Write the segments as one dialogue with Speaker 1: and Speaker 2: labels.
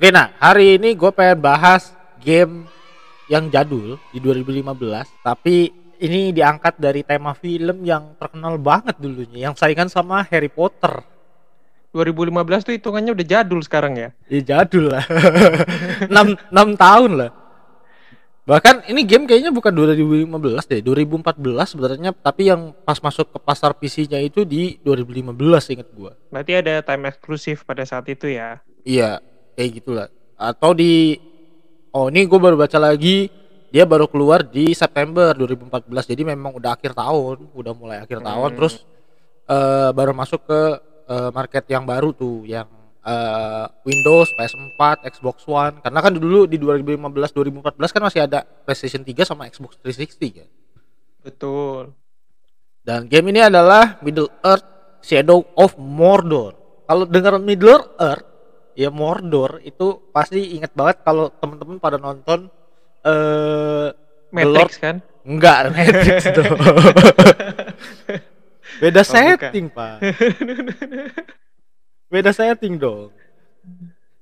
Speaker 1: Oke, nah hari ini gue pengen bahas game yang jadul di 2015, tapi ini diangkat dari tema film yang terkenal banget dulunya, yang saingan sama Harry Potter.
Speaker 2: 2015 tuh hitungannya udah jadul sekarang ya.
Speaker 1: Ya jadul lah. 6, 6 tahun lah. Bahkan ini game kayaknya bukan 2015 deh, 2014 sebenarnya, tapi yang pas masuk ke pasar PC-nya itu di 2015 inget gua.
Speaker 2: Berarti ada time eksklusif pada saat itu ya.
Speaker 1: Iya, kayak gitulah. Atau di Oh, ini gue baru baca lagi dia baru keluar di September 2014. Jadi memang udah akhir tahun, udah mulai akhir tahun
Speaker 2: Hmm.
Speaker 1: terus eh, baru masuk ke eh, market yang baru tuh yang eh, Windows, PS4, Xbox One. Karena kan dulu di 2015 2014 kan masih ada PlayStation 3 sama Xbox 360 kan.
Speaker 2: Betul.
Speaker 1: Dan game ini adalah Middle Earth Shadow of Mordor. Kalau dengar Middle Earth, ya Mordor itu pasti inget banget kalau temen-temen pada nonton eh
Speaker 2: Matrix kan?
Speaker 1: enggak Matrix tuh. Beda
Speaker 2: Oh, bukan.
Speaker 1: setting, Pak. Beda setting dong.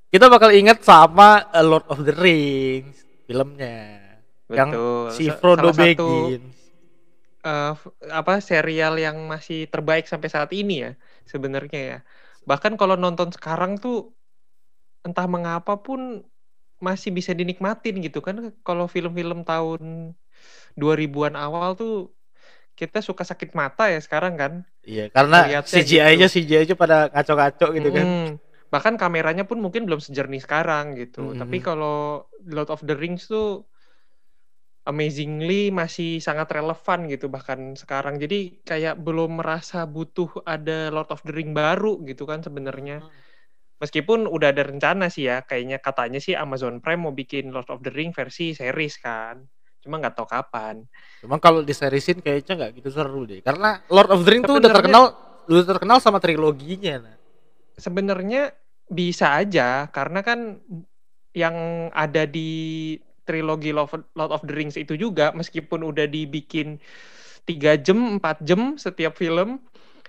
Speaker 1: Kita bakal inget sama A Lord of the Rings filmnya. Yang
Speaker 2: Betul.
Speaker 1: si
Speaker 2: Sa-
Speaker 1: Frodo
Speaker 2: salah
Speaker 1: Baggins.
Speaker 2: eh, f- apa serial yang masih terbaik sampai saat ini ya sebenarnya ya. Bahkan kalau nonton sekarang tuh entah mengapa pun masih bisa dinikmatin gitu kan kalau film-film tahun 2000-an awal tuh kita suka sakit mata ya sekarang kan.
Speaker 1: Iya, karena CGI-nya
Speaker 2: gitu.
Speaker 1: CGI aja pada ngaco-ngaco gitu kan.
Speaker 2: Mm, Bahkan kameranya pun mungkin belum sejernih sekarang gitu.
Speaker 1: Mm.
Speaker 2: Tapi kalau Lord of the Rings tuh amazingly masih sangat relevan gitu bahkan sekarang. Jadi kayak belum merasa butuh ada Lord of the Ring baru gitu kan sebenarnya. Meskipun udah ada rencana sih ya, kayaknya katanya sih Amazon Prime mau bikin Lord of the Ring versi series kan. Cuma nggak tahu kapan.
Speaker 1: Cuma kalau diserisin kayaknya nggak gitu seru deh. Karena Lord of the Rings tuh udah terkenal udah terkenal sama triloginya. Nah.
Speaker 2: sebenarnya bisa aja karena kan yang ada di trilogi Lord of the Rings itu juga meskipun udah dibikin tiga jam 4 jam setiap film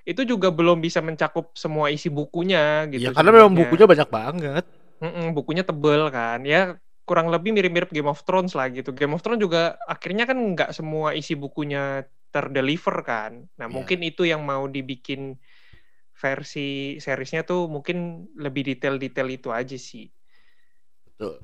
Speaker 2: itu juga belum bisa mencakup semua isi bukunya gitu
Speaker 1: Iya, karena memang bukunya banyak banget.
Speaker 2: Mm-mm, bukunya tebel kan ya kurang lebih mirip-mirip Game of Thrones lah gitu Game of Thrones juga akhirnya kan nggak semua isi bukunya terdeliver kan nah
Speaker 1: Iya.
Speaker 2: mungkin itu yang mau dibikin versi seriesnya tuh mungkin lebih detail-detail itu aja sih
Speaker 1: Betul.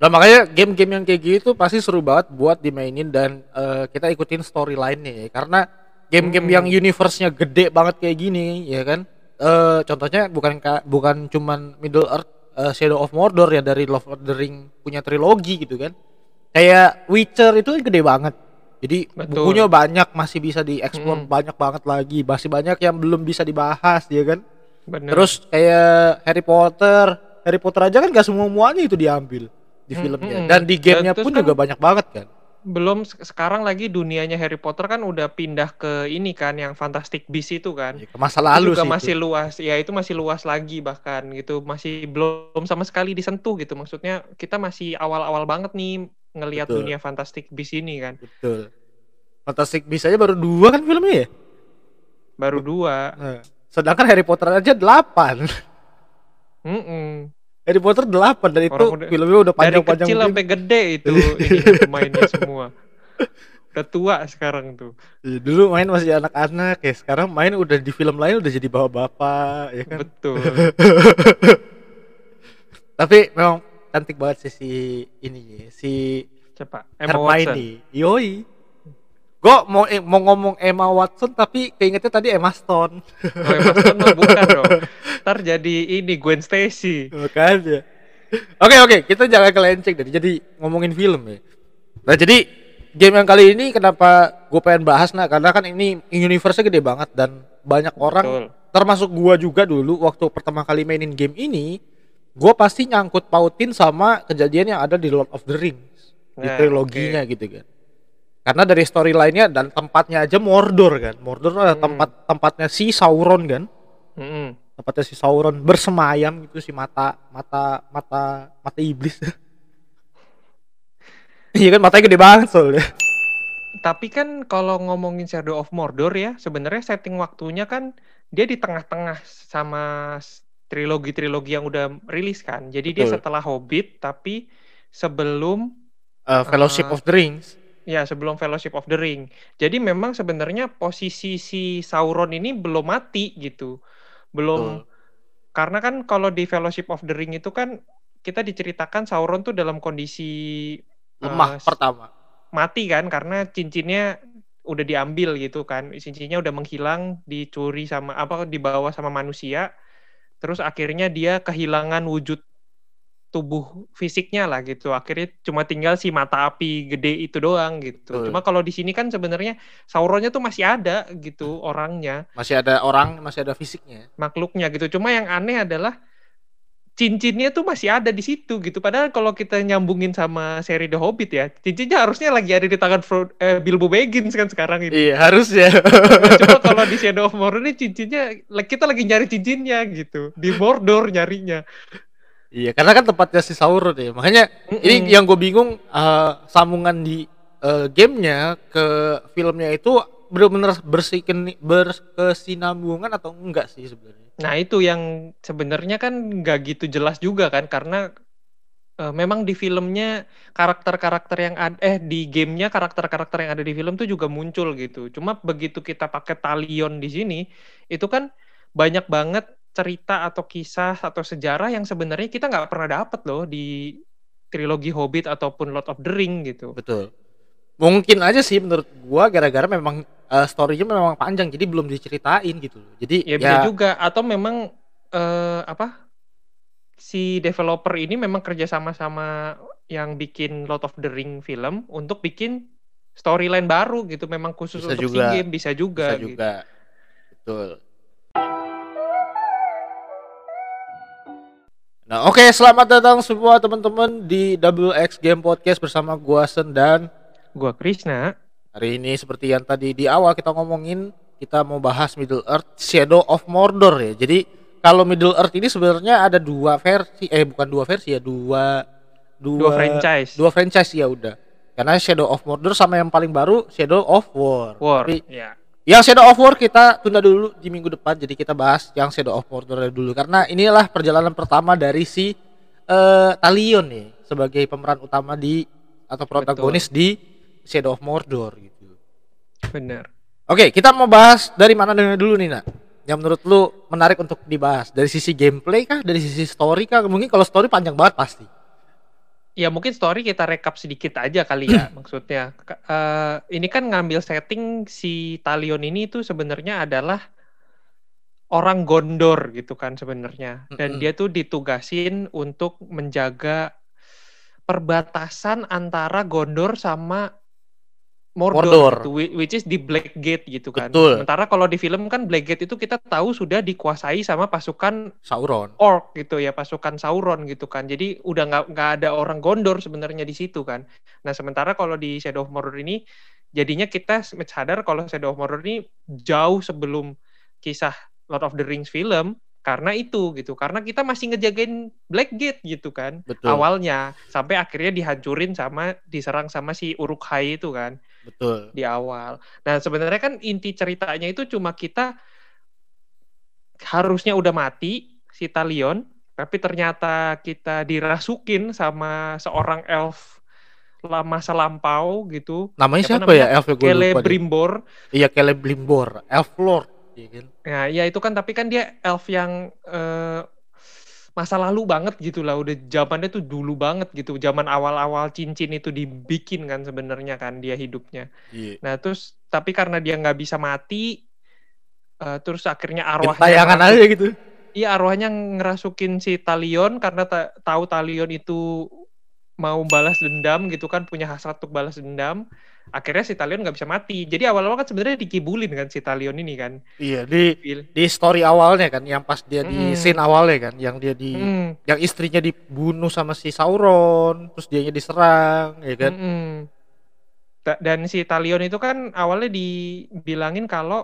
Speaker 1: Nah makanya game-game yang kayak gitu pasti seru banget buat dimainin dan eh, kita ikutin storyline-nya ya. Karena game-game
Speaker 2: Hmm.
Speaker 1: yang universe-nya gede banget kayak gini ya kan. Eh contohnya bukan ka- bukan cuman Middle Earth eh, Shadow of Mordor ya dari Lord of the Ring punya trilogi gitu kan. Kayak Witcher itu gede banget. Jadi
Speaker 2: Betul.
Speaker 1: bukunya banyak masih bisa dieksplor
Speaker 2: Hmm.
Speaker 1: banyak banget lagi, masih banyak yang belum bisa dibahas ya kan.
Speaker 2: bener
Speaker 1: Terus kayak Harry Potter, Harry Potter aja kan gak semua muanya itu diambil di
Speaker 2: Hmm,
Speaker 1: filmnya
Speaker 2: hmm.
Speaker 1: dan di gamenya pun
Speaker 2: kan-
Speaker 1: juga banyak banget kan.
Speaker 2: Belum se- sekarang lagi dunianya Harry Potter kan udah pindah ke ini kan yang Fantastic Beasts itu kan
Speaker 1: Ya, ke masa
Speaker 2: itu
Speaker 1: lalu
Speaker 2: juga
Speaker 1: sih
Speaker 2: masih
Speaker 1: itu.
Speaker 2: luas ya itu masih luas lagi bahkan gitu masih belum sama sekali disentuh gitu maksudnya kita masih awal-awal banget nih ngelihat dunia Fantastic Beasts ini kan
Speaker 1: Betul. Fantastic Beasts aja baru dua kan filmnya ya.
Speaker 2: baru dua
Speaker 1: Nah, sedangkan Harry Potter aja delapan.
Speaker 2: Mm-mm.
Speaker 1: Harry Potter delapan dan itu
Speaker 2: Orang udah-
Speaker 1: filmnya udah
Speaker 2: dari
Speaker 1: panjang-panjang.
Speaker 2: kecil
Speaker 1: begini.
Speaker 2: sampai gede itu ini pemainnya semua udah tua sekarang tuh
Speaker 1: Iya, Dulu main masih anak-anak ya, sekarang main udah di film lain udah jadi bapak-bapak ya kan.
Speaker 2: betul
Speaker 1: Tapi memang cantik banget sih si ini si
Speaker 2: coba Emma Watson
Speaker 1: Hermione. Yoi. Gue mau eh, mau ngomong Emma Watson tapi keingetnya tadi Emma Stone.
Speaker 2: oh, Emma Stone mah bukan dong ntar jadi ini Gwen Stacy
Speaker 1: Makanya. Oke oke, kita jangan kelenceng dari jadi ngomongin film ya. Nah jadi game yang kali ini kenapa gue pengen bahas nah karena kan ini universe-nya gede banget dan banyak orang
Speaker 2: Betul.
Speaker 1: termasuk gua juga dulu waktu pertama kali mainin game ini gue pasti nyangkut pautin sama kejadian yang ada di Lord of the Rings di
Speaker 2: Nah,
Speaker 1: triloginya gitu kan karena dari storyline-nya dan tempatnya aja Mordor kan Mordor adalah
Speaker 2: Hmm.
Speaker 1: tempat tempatnya si Sauron kan
Speaker 2: Mm-mm.
Speaker 1: Tempatnya si Sauron bersemayam gitu si mata mata mata mata iblis iya kan matanya gede banget soalnya
Speaker 2: Tapi kan kalau ngomongin Shadow of Mordor ya, sebenarnya setting waktunya kan dia di tengah-tengah sama trilogi-trilogi yang udah rilis kan. Jadi dia
Speaker 1: Betul.
Speaker 2: setelah Hobbit tapi sebelum
Speaker 1: Eh, Fellowship
Speaker 2: Eh,
Speaker 1: of the Rings.
Speaker 2: ya sebelum Fellowship of the Ring. Jadi memang sebenarnya posisi si Sauron ini belum mati gitu. Belum
Speaker 1: Betul.
Speaker 2: karena kan kalau di Fellowship of the Ring itu kan kita diceritakan Sauron tuh dalam kondisi
Speaker 1: Lemah
Speaker 2: eh, s-
Speaker 1: pertama.
Speaker 2: mati kan karena cincinnya udah diambil gitu kan. Cincinnya udah menghilang, dicuri sama apa dibawa sama manusia. Terus akhirnya dia kehilangan wujud tubuh fisiknya lah gitu. Akhirnya cuma tinggal si mata api gede itu doang gitu.
Speaker 1: Betul.
Speaker 2: Cuma kalau di sini kan sebenarnya Sauronnya tuh masih ada gitu orangnya,
Speaker 1: Masih ada orang, masih ada fisiknya.
Speaker 2: makhluknya gitu. Cuma yang aneh adalah cincinnya tuh masih ada di situ gitu. Padahal kalau kita nyambungin sama seri The Hobbit ya, cincinnya harusnya lagi ada di tangan Fro- eh, Bilbo Baggins kan sekarang ini.
Speaker 1: Iya, harusnya.
Speaker 2: Cuma kalau di Shadow of Mordor ini cincinnya kita lagi nyari cincinnya gitu. Di Mordor nyarinya.
Speaker 1: Iya, karena kan tempatnya si Sauron ya. Makanya ini
Speaker 2: Mm-mm.
Speaker 1: yang gue bingung eh, sambungan di eh, gamenya ke filmnya itu benar-benar bersikin berkesinambungan atau enggak sih sebenarnya?
Speaker 2: Nah itu yang sebenarnya kan nggak gitu jelas juga kan karena eh, memang di filmnya karakter-karakter yang ada eh di gamenya karakter-karakter yang ada di film tuh juga muncul gitu. Cuma begitu kita pakai talion di sini itu kan banyak banget cerita atau kisah atau sejarah yang sebenarnya kita nggak pernah dapet loh di trilogi Hobbit ataupun Lord of the Ring gitu.
Speaker 1: Betul. Mungkin aja sih menurut gua gara-gara memang eh, story-nya memang panjang jadi belum diceritain gitu. Jadi
Speaker 2: Ya bisa juga atau memang eh, apa si developer ini memang kerja sama sama yang bikin Lord of the Ring film untuk bikin storyline baru gitu memang khusus
Speaker 1: Bisa
Speaker 2: untuk
Speaker 1: juga.
Speaker 2: game bisa juga
Speaker 1: bisa
Speaker 2: gitu.
Speaker 1: juga. Betul. Nah, oke, selamat datang semua teman-teman di Double X Game Podcast bersama gua Sen dan
Speaker 2: Gua Krishna
Speaker 1: hari ini seperti yang tadi di awal kita ngomongin, kita mau bahas Middle Earth Shadow of Mordor ya. Jadi kalau Middle Earth ini sebenarnya ada dua versi, eh bukan dua versi ya, dua
Speaker 2: dua franchise
Speaker 1: dua franchise ya udah. Karena Shadow of Mordor sama yang paling baru Shadow of War.
Speaker 2: War
Speaker 1: Tapi
Speaker 2: ya
Speaker 1: yang Shadow of War kita tunda dulu di minggu depan jadi kita bahas yang Shadow of Mordor dulu karena inilah perjalanan pertama dari si eh, Talion nih sebagai pemeran utama di atau protagonis di Shadow of Mordor gitu.
Speaker 2: benar
Speaker 1: Oke, kita mau bahas dari mana dulu nih, Nak? Yang menurut lu menarik untuk dibahas? Dari sisi gameplay kah? Dari sisi story kah? Mungkin kalau story panjang banget pasti.
Speaker 2: Ya mungkin story kita rekap sedikit aja kali ya maksudnya eh, ini kan ngambil setting si Talion ini tuh sebenarnya adalah orang Gondor gitu kan sebenarnya dan
Speaker 1: Mm-mm.
Speaker 2: dia tuh ditugasin untuk menjaga perbatasan antara Gondor sama Mordor,
Speaker 1: Mordor.
Speaker 2: gitu, whi- which is di Black Gate gitu kan.
Speaker 1: Betul.
Speaker 2: Sementara kalau di film kan Black Gate itu kita tahu sudah dikuasai sama pasukan
Speaker 1: Sauron.
Speaker 2: orc gitu ya pasukan Sauron gitu kan jadi udah nggak nggak ada orang Gondor sebenarnya di situ kan nah sementara kalau di Shadow of Mordor ini jadinya kita sadar kalau Shadow of Mordor ini jauh sebelum kisah Lord of the Rings film karena itu gitu karena kita masih ngejagain Black Gate gitu kan
Speaker 1: Betul.
Speaker 2: awalnya sampai akhirnya dihancurin sama diserang sama si Uruk-hai itu kan
Speaker 1: Betul.
Speaker 2: di awal. Nah, sebenarnya kan inti ceritanya itu cuma kita harusnya udah mati si Talion, tapi ternyata kita dirasukin sama seorang elf la- masa lampau gitu.
Speaker 1: Namanya
Speaker 2: Siapa
Speaker 1: siapa, ya?
Speaker 2: namanya?
Speaker 1: Elf ya deh.
Speaker 2: Celebrimbor.
Speaker 1: Iya, Celebrimbor. Elf Lord. Iya kan?
Speaker 2: Nah, ya itu kan tapi kan dia elf yang eh, masa lalu banget gitu lah udah zamannya tuh dulu banget gitu zaman awal-awal cincin itu dibikin kan sebenarnya kan dia hidupnya
Speaker 1: Iya.
Speaker 2: Nah terus tapi karena dia nggak bisa mati, eh, terus akhirnya arwahnya
Speaker 1: Tayangan aja gitu.
Speaker 2: Iya arwahnya ngerasukin si Talion karena ta- tahu Talion itu mau balas dendam gitu kan punya hasrat untuk balas dendam. Akhirnya si Talion nggak bisa mati. Jadi awal-awal kan sebenarnya dikibulin kan si Talion ini kan.
Speaker 1: Iya, di di story awalnya kan yang pas dia di
Speaker 2: Mm.
Speaker 1: scene awalnya kan yang dia di
Speaker 2: Mm,
Speaker 1: yang istrinya dibunuh sama si Sauron, terus dianya diserang, ya kan?
Speaker 2: Ta- Dan si Talion itu kan awalnya dibilangin kalau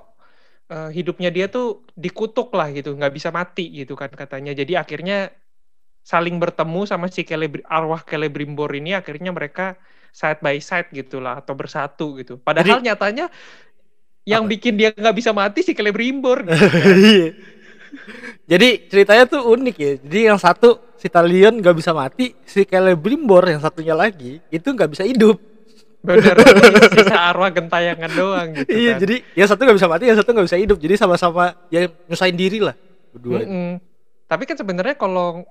Speaker 2: eh, hidupnya dia tuh dikutuk lah gitu, nggak bisa mati gitu kan katanya. Jadi akhirnya saling bertemu sama si Celebr- arwah Celebrimbor ini akhirnya mereka side by side gitulah atau bersatu gitu. Padahal nyatanya yang
Speaker 1: Apa?
Speaker 2: bikin dia nggak bisa mati si Celebrimbor gitu kan.
Speaker 1: Iya. Jadi ceritanya tuh unik ya. Jadi yang satu si Talion nggak bisa mati, si Celebrimbor yang satunya lagi itu nggak bisa hidup.
Speaker 2: Bener, sisa arwah gentayangan doang gitu
Speaker 1: iya,
Speaker 2: kan.
Speaker 1: jadi yang satu nggak bisa mati, yang satu nggak bisa hidup. Jadi sama-sama ya nyusahin diri lah berdua.
Speaker 2: Mm-mm. Tapi kan sebenarnya kalau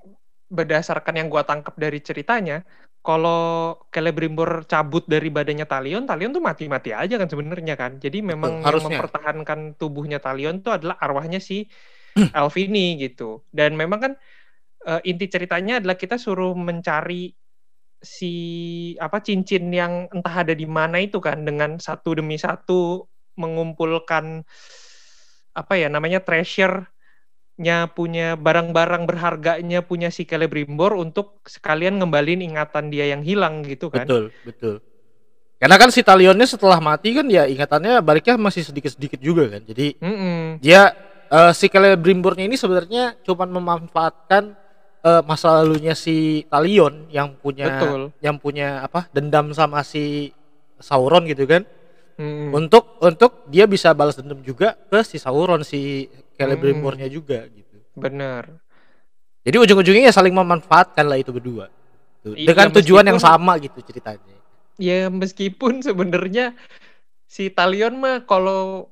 Speaker 2: berdasarkan yang gua tangkap dari ceritanya, kalau Celebrimbor cabut dari badannya Talion, Talion tuh mati-mati aja kan sebenarnya kan. Jadi memang yang
Speaker 1: harusnya.
Speaker 2: mempertahankan tubuhnya Talion tuh adalah arwahnya si elf ini gitu. Dan memang kan eh, inti ceritanya adalah kita suruh mencari si apa cincin yang entah ada di mana itu kan dengan satu demi satu mengumpulkan apa ya namanya treasure-nya punya barang-barang berharganya punya si Celebrimbor untuk sekalian ngembalin ingatan dia yang hilang gitu kan.
Speaker 1: Betul, betul. Karena kan si Talionnya setelah mati kan ya ingatannya baliknya masih sedikit-sedikit juga kan. Jadi
Speaker 2: Mm-mm.
Speaker 1: dia eh, si Celebrimbornya ini sebenarnya cuma memanfaatkan eh, masa lalunya si Talion yang punya
Speaker 2: Betul.
Speaker 1: yang punya apa dendam sama si Sauron gitu kan
Speaker 2: Mm-mm.
Speaker 1: untuk untuk dia bisa balas dendam juga ke si Sauron si Celebrimbornya juga gitu.
Speaker 2: Bener.
Speaker 1: jadi ujung-ujungnya ya saling memanfaatkan lah itu berdua. Tuh,
Speaker 2: Iya,
Speaker 1: dengan tujuan yang sama gitu ceritanya.
Speaker 2: Ya meskipun sebenarnya si Talion mah kalau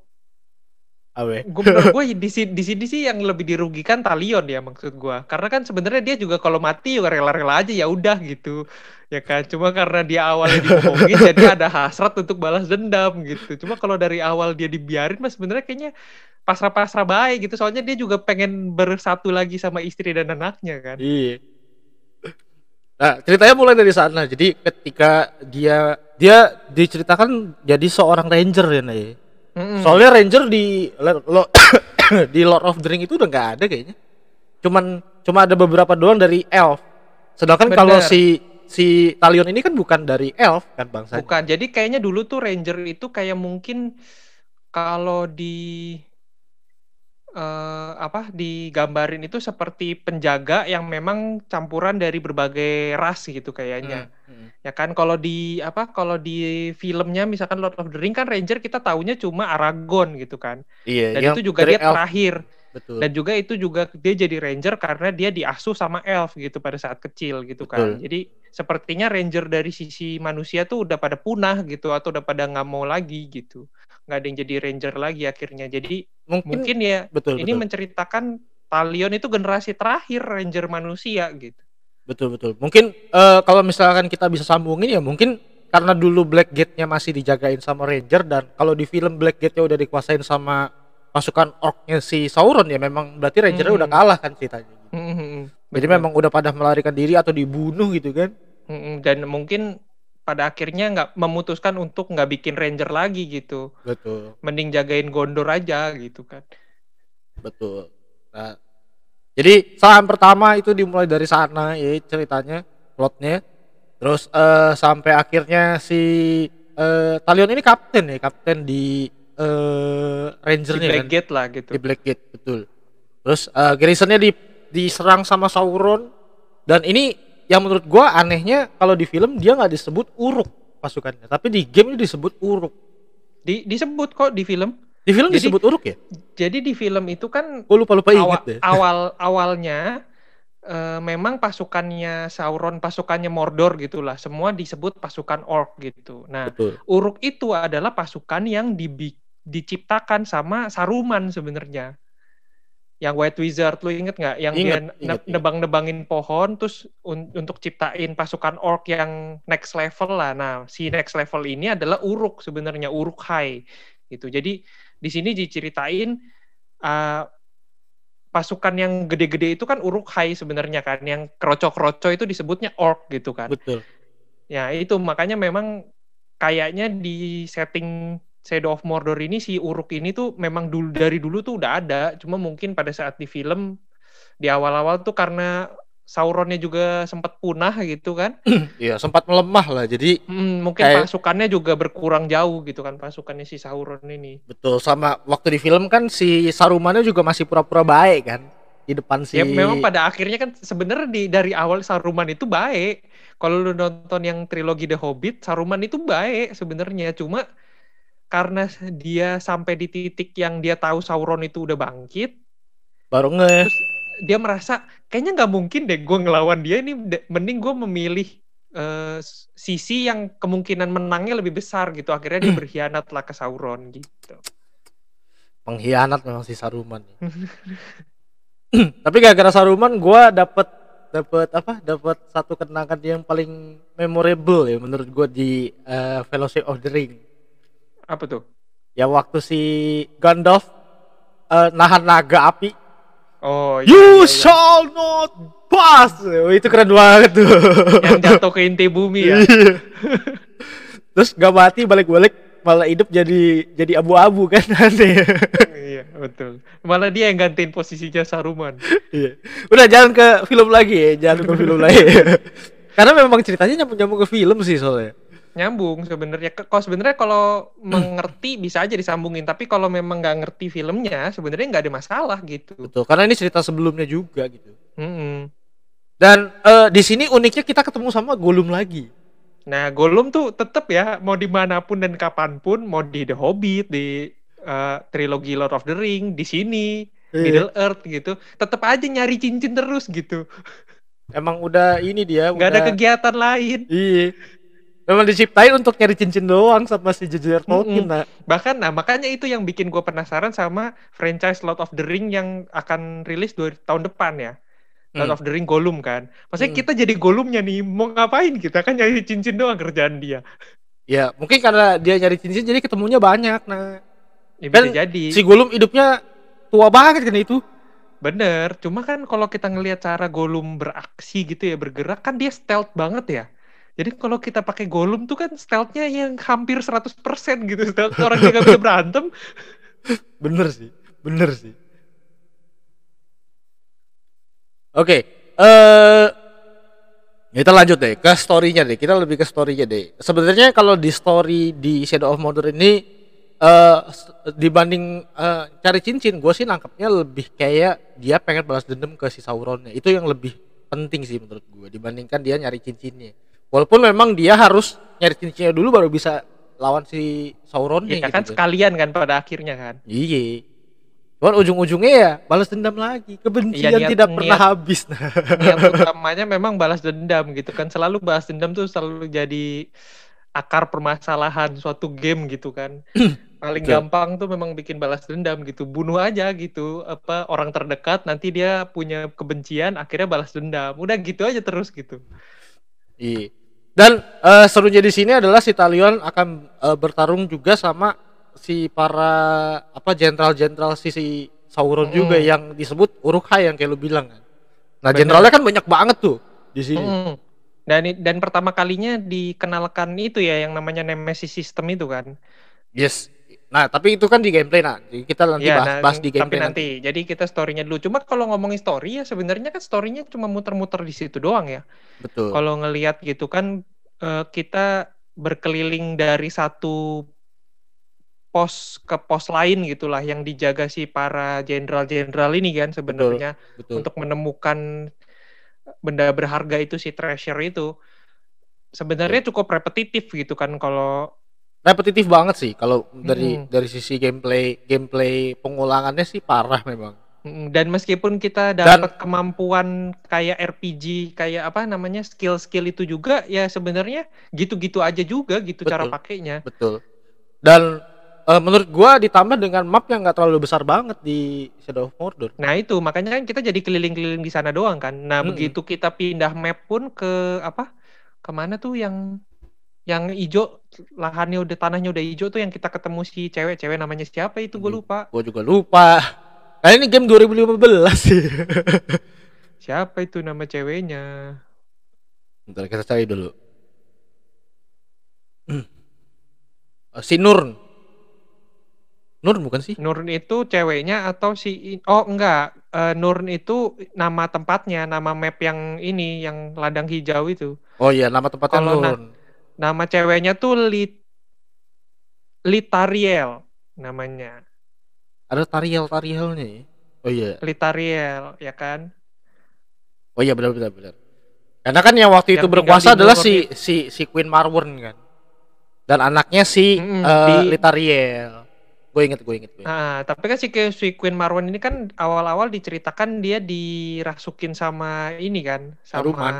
Speaker 1: Awe.
Speaker 2: gue gue di sini di sini sih yang lebih dirugikan Talion ya maksud gue karena kan sebenarnya dia juga kalau mati juga rela-rela aja ya udah gitu. Ya kan cuma karena dia awalnya dibohongin jadi ada hasrat untuk balas dendam gitu. Cuma kalau dari awal dia dibiarin mas sebenarnya kayaknya pasrah-pasrah baik gitu soalnya dia juga pengen bersatu lagi sama istri dan anaknya kan
Speaker 1: Iya. Nah, ceritanya mulai dari sana. Jadi ketika dia dia diceritakan jadi seorang ranger ya, Nay.
Speaker 2: Mm-mm.
Speaker 1: Soalnya ranger di lo- di Lord of the Ring itu udah nggak ada kayaknya. Cuman cuma ada beberapa doang dari elf. Sedangkan
Speaker 2: Bener.
Speaker 1: kalau si si Talion ini kan bukan dari elf kan bangsa.
Speaker 2: Bukan. Jadi kayaknya dulu tuh Ranger itu kayak mungkin kalau di eh, apa digambarin itu seperti penjaga yang memang campuran dari berbagai ras gitu kayaknya. Ya kan kalau di apa kalau di filmnya misalkan Lord of the Ring kan Ranger kita taunya cuma Aragorn gitu kan.
Speaker 1: Iya,
Speaker 2: Dan
Speaker 1: yang
Speaker 2: itu juga dia
Speaker 1: elf.
Speaker 2: terakhir.
Speaker 1: Betul.
Speaker 2: Dan juga itu juga dia jadi ranger karena dia diasuh sama elf gitu pada saat kecil gitu kan.
Speaker 1: Betul.
Speaker 2: Jadi sepertinya ranger dari sisi manusia tuh udah pada punah gitu atau udah pada nggak mau lagi gitu. Nggak ada yang jadi ranger lagi akhirnya. Jadi
Speaker 1: mungkin,
Speaker 2: mungkin ya
Speaker 1: betul
Speaker 2: ini
Speaker 1: betul.
Speaker 2: menceritakan Talion itu generasi terakhir ranger manusia gitu.
Speaker 1: Betul betul. Mungkin eh, kalau misalkan kita bisa sambungin ya mungkin karena dulu Blackgate-nya masih dijagain sama Ranger dan kalau di film Blackgate-nya udah dikuasain sama pasukan orknya si Sauron ya memang berarti Ranger-nya
Speaker 2: Hmm.
Speaker 1: udah kalah kan ceritanya. gitu.
Speaker 2: Mm-mm.
Speaker 1: Jadi
Speaker 2: Betul.
Speaker 1: memang udah pada melarikan diri atau dibunuh gitu kan.
Speaker 2: Mm-mm. Dan mungkin pada akhirnya nggak memutuskan untuk nggak bikin ranger lagi gitu.
Speaker 1: Betul.
Speaker 2: Mending jagain Gondor aja gitu kan.
Speaker 1: Betul. Nah, jadi saham pertama itu dimulai dari sana ya ceritanya, plotnya. Terus eh, sampai akhirnya si eh, Talion ini kapten ya, kapten di eh
Speaker 2: Si
Speaker 1: Rangernya kan.
Speaker 2: Blackgate lah gitu.
Speaker 1: di Blackgate betul terus eh garrisonnya di diserang sama Sauron dan ini yang menurut gua anehnya kalau di film dia nggak disebut Uruk pasukannya tapi di game ini disebut Uruk
Speaker 2: Di, disebut kok di film.
Speaker 1: di film
Speaker 2: Jadi-
Speaker 1: disebut Uruk ya
Speaker 2: Jadi di film itu kan
Speaker 1: gua lupa lupa
Speaker 2: awal,
Speaker 1: inget deh
Speaker 2: awal awalnya eh, memang pasukannya Sauron, pasukannya Mordor gitulah, semua disebut pasukan orc gitu. Nah,
Speaker 1: betul
Speaker 2: Uruk itu adalah pasukan yang dibi- diciptakan sama Saruman sebenarnya. Yang White Wizard, lu inget nggak? Yang dia
Speaker 1: Inget,
Speaker 2: ne-
Speaker 1: inget, inget.
Speaker 2: nebang-nebangin pohon, terus un- untuk ciptain pasukan orc yang next level lah. Nah, si next level ini adalah Uruk sebenarnya, Uruk Hai gitu. Jadi di sini diceritain uh, pasukan yang gede-gede itu kan Uruk Hai sebenarnya kan, yang kroco-kroco itu disebutnya orc gitu kan.
Speaker 1: betul
Speaker 2: Ya itu makanya memang kayaknya di setting Shadow of Mordor ini si Uruk ini tuh memang dulu dari dulu tuh udah ada, cuma mungkin pada saat di film di awal-awal tuh karena Sauronnya juga sempat punah gitu kan,
Speaker 1: iya sempat melemah lah jadi
Speaker 2: hmm, mungkin
Speaker 1: Kayak-
Speaker 2: pasukannya juga berkurang jauh gitu kan pasukannya si Sauron ini.
Speaker 1: betul sama waktu di film kan si Sarumannya juga masih pura-pura baik kan di depan si
Speaker 2: Ya memang pada akhirnya kan sebenarnya di dari awal Saruman itu baik. Kalau lu nonton yang trilogi The Hobbit, Saruman itu baik sebenarnya. Cuma karena dia sampai di titik yang dia tahu Sauron itu udah bangkit,
Speaker 1: baru nge.
Speaker 2: terus dia merasa kayaknya nggak mungkin deh gue ngelawan dia ini mending gue memilih s- sisi yang kemungkinan menangnya lebih besar gitu. Akhirnya dia berkhianat lah ke Sauron gitu.
Speaker 1: Pengkhianat memang si Saruman. Tapi gara-gara Saruman gua dapet dapet apa dapet satu kenangan yang paling memorable ya menurut gua di eh, Fellowship of the Ring
Speaker 2: apa tuh
Speaker 1: ya waktu si Gandalf eh, nahan naga api
Speaker 2: oh iya,
Speaker 1: you
Speaker 2: iya, iya.
Speaker 1: shall not pass Oh, itu keren banget tuh
Speaker 2: yang jatuh ke inti bumi ya
Speaker 1: Iya. terus gak mati balik-balik malah hidup jadi jadi abu-abu kan aneh
Speaker 2: iya betul malah dia yang gantiin posisinya Saruman
Speaker 1: Iya. Udah jangan ke film lagi ya, jangan ke film lagi. Karena memang ceritanya nyambung-nyambung ke film sih soalnya.
Speaker 2: Nyambung sebenarnya kalau sebenarnya kalau mengerti bisa aja disambungin tapi kalau memang nggak ngerti filmnya sebenarnya nggak ada masalah gitu
Speaker 1: Betul, karena ini cerita sebelumnya juga gitu.
Speaker 2: Mm-mm.
Speaker 1: Dan eh, di sini uniknya kita ketemu sama Gollum lagi.
Speaker 2: Nah, Gollum tuh tetep ya, mau di mana pun dan kapan pun, mau di The Hobbit, di eh, trilogi Lord of the Ring, di sini,
Speaker 1: Iya.
Speaker 2: Middle Earth gitu, tetep aja nyari cincin terus gitu.
Speaker 1: Emang udah ini dia
Speaker 2: Nggak ada
Speaker 1: udah
Speaker 2: kegiatan lain.
Speaker 1: Iya. Memang diciptain untuk nyari cincin doang sama si J.J.R. Tolkien.
Speaker 2: Mm-mm.
Speaker 1: Nah.
Speaker 2: Bahkan, nah makanya itu yang bikin gue penasaran sama franchise Lord of the Ring yang akan rilis dua tahun depan ya. Lord
Speaker 1: Hmm.
Speaker 2: of the Ring Gollum kan. Maksudnya
Speaker 1: Hmm.
Speaker 2: kita jadi Gollumnya nih, mau ngapain kita kan nyari cincin doang kerjaan dia.
Speaker 1: Ya, mungkin karena dia nyari cincin jadi ketemunya banyak. Nah,
Speaker 2: Ya,
Speaker 1: Kan
Speaker 2: jadi.
Speaker 1: si Gollum hidupnya tua banget kan itu.
Speaker 2: Bener, cuma kan kalau kita ngelihat cara Gollum beraksi gitu ya, bergerak kan dia stealth banget ya. Jadi kalau kita pakai Gollum tuh kan stealthnya yang hampir 100% gitu. Stealth orang dia gak bisa berantem.
Speaker 1: Bener sih, bener sih. Oke, eh kita lanjut deh ke story-nya deh. Kita lebih ke story-nya deh. Sebenarnya kalau di story di Shadow of Mordor ini s- dibanding eh, cari cincin, gue sih nangkepnya lebih kayak dia pengen balas dendam ke si Sauronnya. Itu yang lebih penting sih menurut gue dibandingkan dia nyari cincinnya. Walaupun memang dia harus nyari cincinnya dulu baru bisa lawan si Sauronnya
Speaker 2: Ya
Speaker 1: gitu
Speaker 2: kan
Speaker 1: kan.
Speaker 2: sekalian kan pada akhirnya kan.
Speaker 1: Iya. Cuman ujung-ujungnya ya balas dendam lagi. Kebencian
Speaker 2: Iya, niat-
Speaker 1: tidak pernah
Speaker 2: niat-
Speaker 1: habis.
Speaker 2: Yang utamanya memang balas dendam gitu kan. Selalu balas dendam tuh selalu jadi akar permasalahan suatu game gitu kan. Paling
Speaker 1: Betul.
Speaker 2: gampang tuh memang bikin balas dendam gitu. Bunuh aja gitu apa orang terdekat nanti dia punya kebencian akhirnya balas dendam. Udah gitu aja terus gitu.
Speaker 1: Iya. Dan eh, serunya di sini adalah si Talion akan eh, bertarung juga sama si para apa jenderal-jenderal si, si Sauron
Speaker 2: Mm.
Speaker 1: juga yang disebut Uruk-hai yang kayak lu bilang kan. Nah, jenderalnya kan banyak banget tuh di sini.
Speaker 2: Mm. Dan dan pertama kalinya dikenalkan itu ya yang namanya Nemesis System itu kan.
Speaker 1: Yes. Nah, tapi itu kan di gameplay nah. Jadi kita nanti
Speaker 2: Iya,
Speaker 1: bahas,
Speaker 2: nah,
Speaker 1: bahas di
Speaker 2: tapi
Speaker 1: gameplay
Speaker 2: nanti. Jadi kita story-nya dulu. Cuma kalau ngomongin story ya sebenarnya kan story-nya cuma muter-muter di situ doang ya.
Speaker 1: Betul.
Speaker 2: Kalau ngelihat gitu kan eh, kita berkeliling dari satu pos ke pos lain gitulah yang dijaga si para jenderal-jenderal ini kan sebenarnya
Speaker 1: Betul.
Speaker 2: untuk menemukan benda berharga itu si treasure itu sebenarnya cukup repetitif gitu kan kalau
Speaker 1: repetitif banget sih kalau dari
Speaker 2: Mm-mm.
Speaker 1: dari sisi gameplay gameplay pengulangannya sih parah memang.
Speaker 2: Dan meskipun kita dapat kemampuan kayak RPG kayak apa namanya skill-skill itu juga ya sebenarnya gitu-gitu aja juga gitu cara
Speaker 1: Betul.
Speaker 2: pakainya
Speaker 1: Betul. Dan eh, menurut gua ditambah dengan map yang nggak terlalu besar banget di Shadow of Mordor.
Speaker 2: Nah itu makanya kan kita jadi keliling-keliling di sana doang kan. Nah
Speaker 1: Mm-mm.
Speaker 2: begitu kita pindah map pun ke apa? Ke mana tuh yang yang hijau lahannya udah tanahnya udah hijau tuh yang kita ketemu si cewek-cewek namanya siapa itu gue
Speaker 1: Hmm.
Speaker 2: lupa.
Speaker 1: Gua juga lupa. Karena ini game 2015 sih.
Speaker 2: Siapa itu nama ceweknya?
Speaker 1: Bentar kita cari dulu. Eh, si Nur. Nur bukan sih?
Speaker 2: Nurn itu ceweknya atau si oh enggak Eh, Nurn itu nama tempatnya, nama map yang ini yang ladang hijau itu.
Speaker 1: Oh iya, nama tempatnya Nur.
Speaker 2: Nama ceweknya tuh Lit Litariel namanya.
Speaker 1: Ada Tariel Tarielnya ya. Oh iya.
Speaker 2: Litariel ya kan?
Speaker 1: Oh iya benar benar benar. Karena kan yang waktu itu
Speaker 2: Yang
Speaker 1: berkuasa
Speaker 2: tinggal di
Speaker 1: adalah si si si Queen Marwen kan. Dan anaknya si
Speaker 2: Mm-mm,
Speaker 1: eh,
Speaker 2: di-
Speaker 1: Litariel. Gue inget, gue inget. Gue inget.
Speaker 2: Nah, tapi kan si, si Queen Marwan ini kan awal-awal diceritakan dia dirasukin sama ini kan, sama
Speaker 1: Saruman.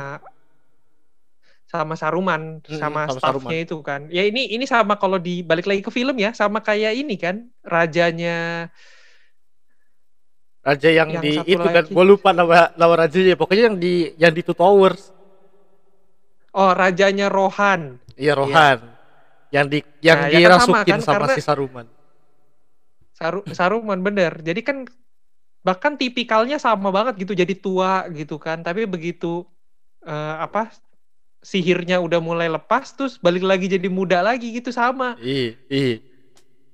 Speaker 2: Sama Saruman,
Speaker 1: Mm-mm,
Speaker 2: sama
Speaker 1: sama
Speaker 2: staffnya itu kan. Ya ini ini sama kalau dibalik lagi ke film ya, sama kayak ini kan, rajanya
Speaker 1: Raja yang,
Speaker 2: Yang
Speaker 1: di itu kan, gue lupa nama nama rajanya. Pokoknya yang di yang di Two Towers.
Speaker 2: oh rajanya Rohan.
Speaker 1: Iya Rohan. Yang di yang
Speaker 2: Nah, ya kan sama
Speaker 1: dirasukin
Speaker 2: kan,
Speaker 1: sama,
Speaker 2: karena-
Speaker 1: si Saruman.
Speaker 2: Saru, Saruman bener. Jadi kan bahkan tipikalnya sama banget gitu, jadi tua gitu kan. Tapi begitu eh, apa sihirnya udah mulai lepas, terus balik lagi jadi muda lagi gitu sama.
Speaker 1: Iya, iya.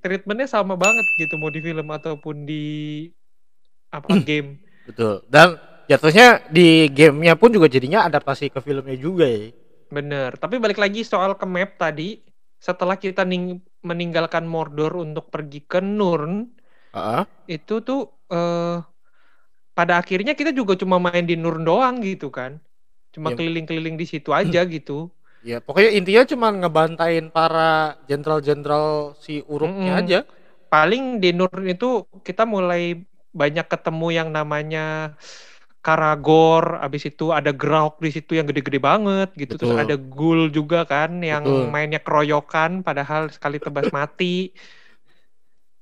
Speaker 2: Treatmentnya sama banget gitu mau di film ataupun di apa game.
Speaker 1: Betul. Dan jatuhnya di gamenya pun juga jadinya adaptasi ke filmnya juga ya.
Speaker 2: Bener. Tapi balik lagi soal ke map tadi, setelah kita ning- meninggalkan Mordor untuk pergi ke Nurn,
Speaker 1: Heeh.
Speaker 2: itu tuh eh pada akhirnya kita juga cuma main di Nurn doang gitu kan. Cuma
Speaker 1: Iya.
Speaker 2: keliling-keliling di situ aja gitu.
Speaker 1: Ya, pokoknya intinya cuma ngebantain para jenderal-jenderal si uruknya
Speaker 2: Mm-mm.
Speaker 1: aja.
Speaker 2: Paling di Nurn itu kita mulai banyak ketemu yang namanya Karagor, abis itu ada Grauk di situ yang gede-gede banget gitu. Terus
Speaker 1: Betul.
Speaker 2: ada Ghoul juga kan yang
Speaker 1: Betul.
Speaker 2: mainnya keroyokan padahal sekali tebas mati.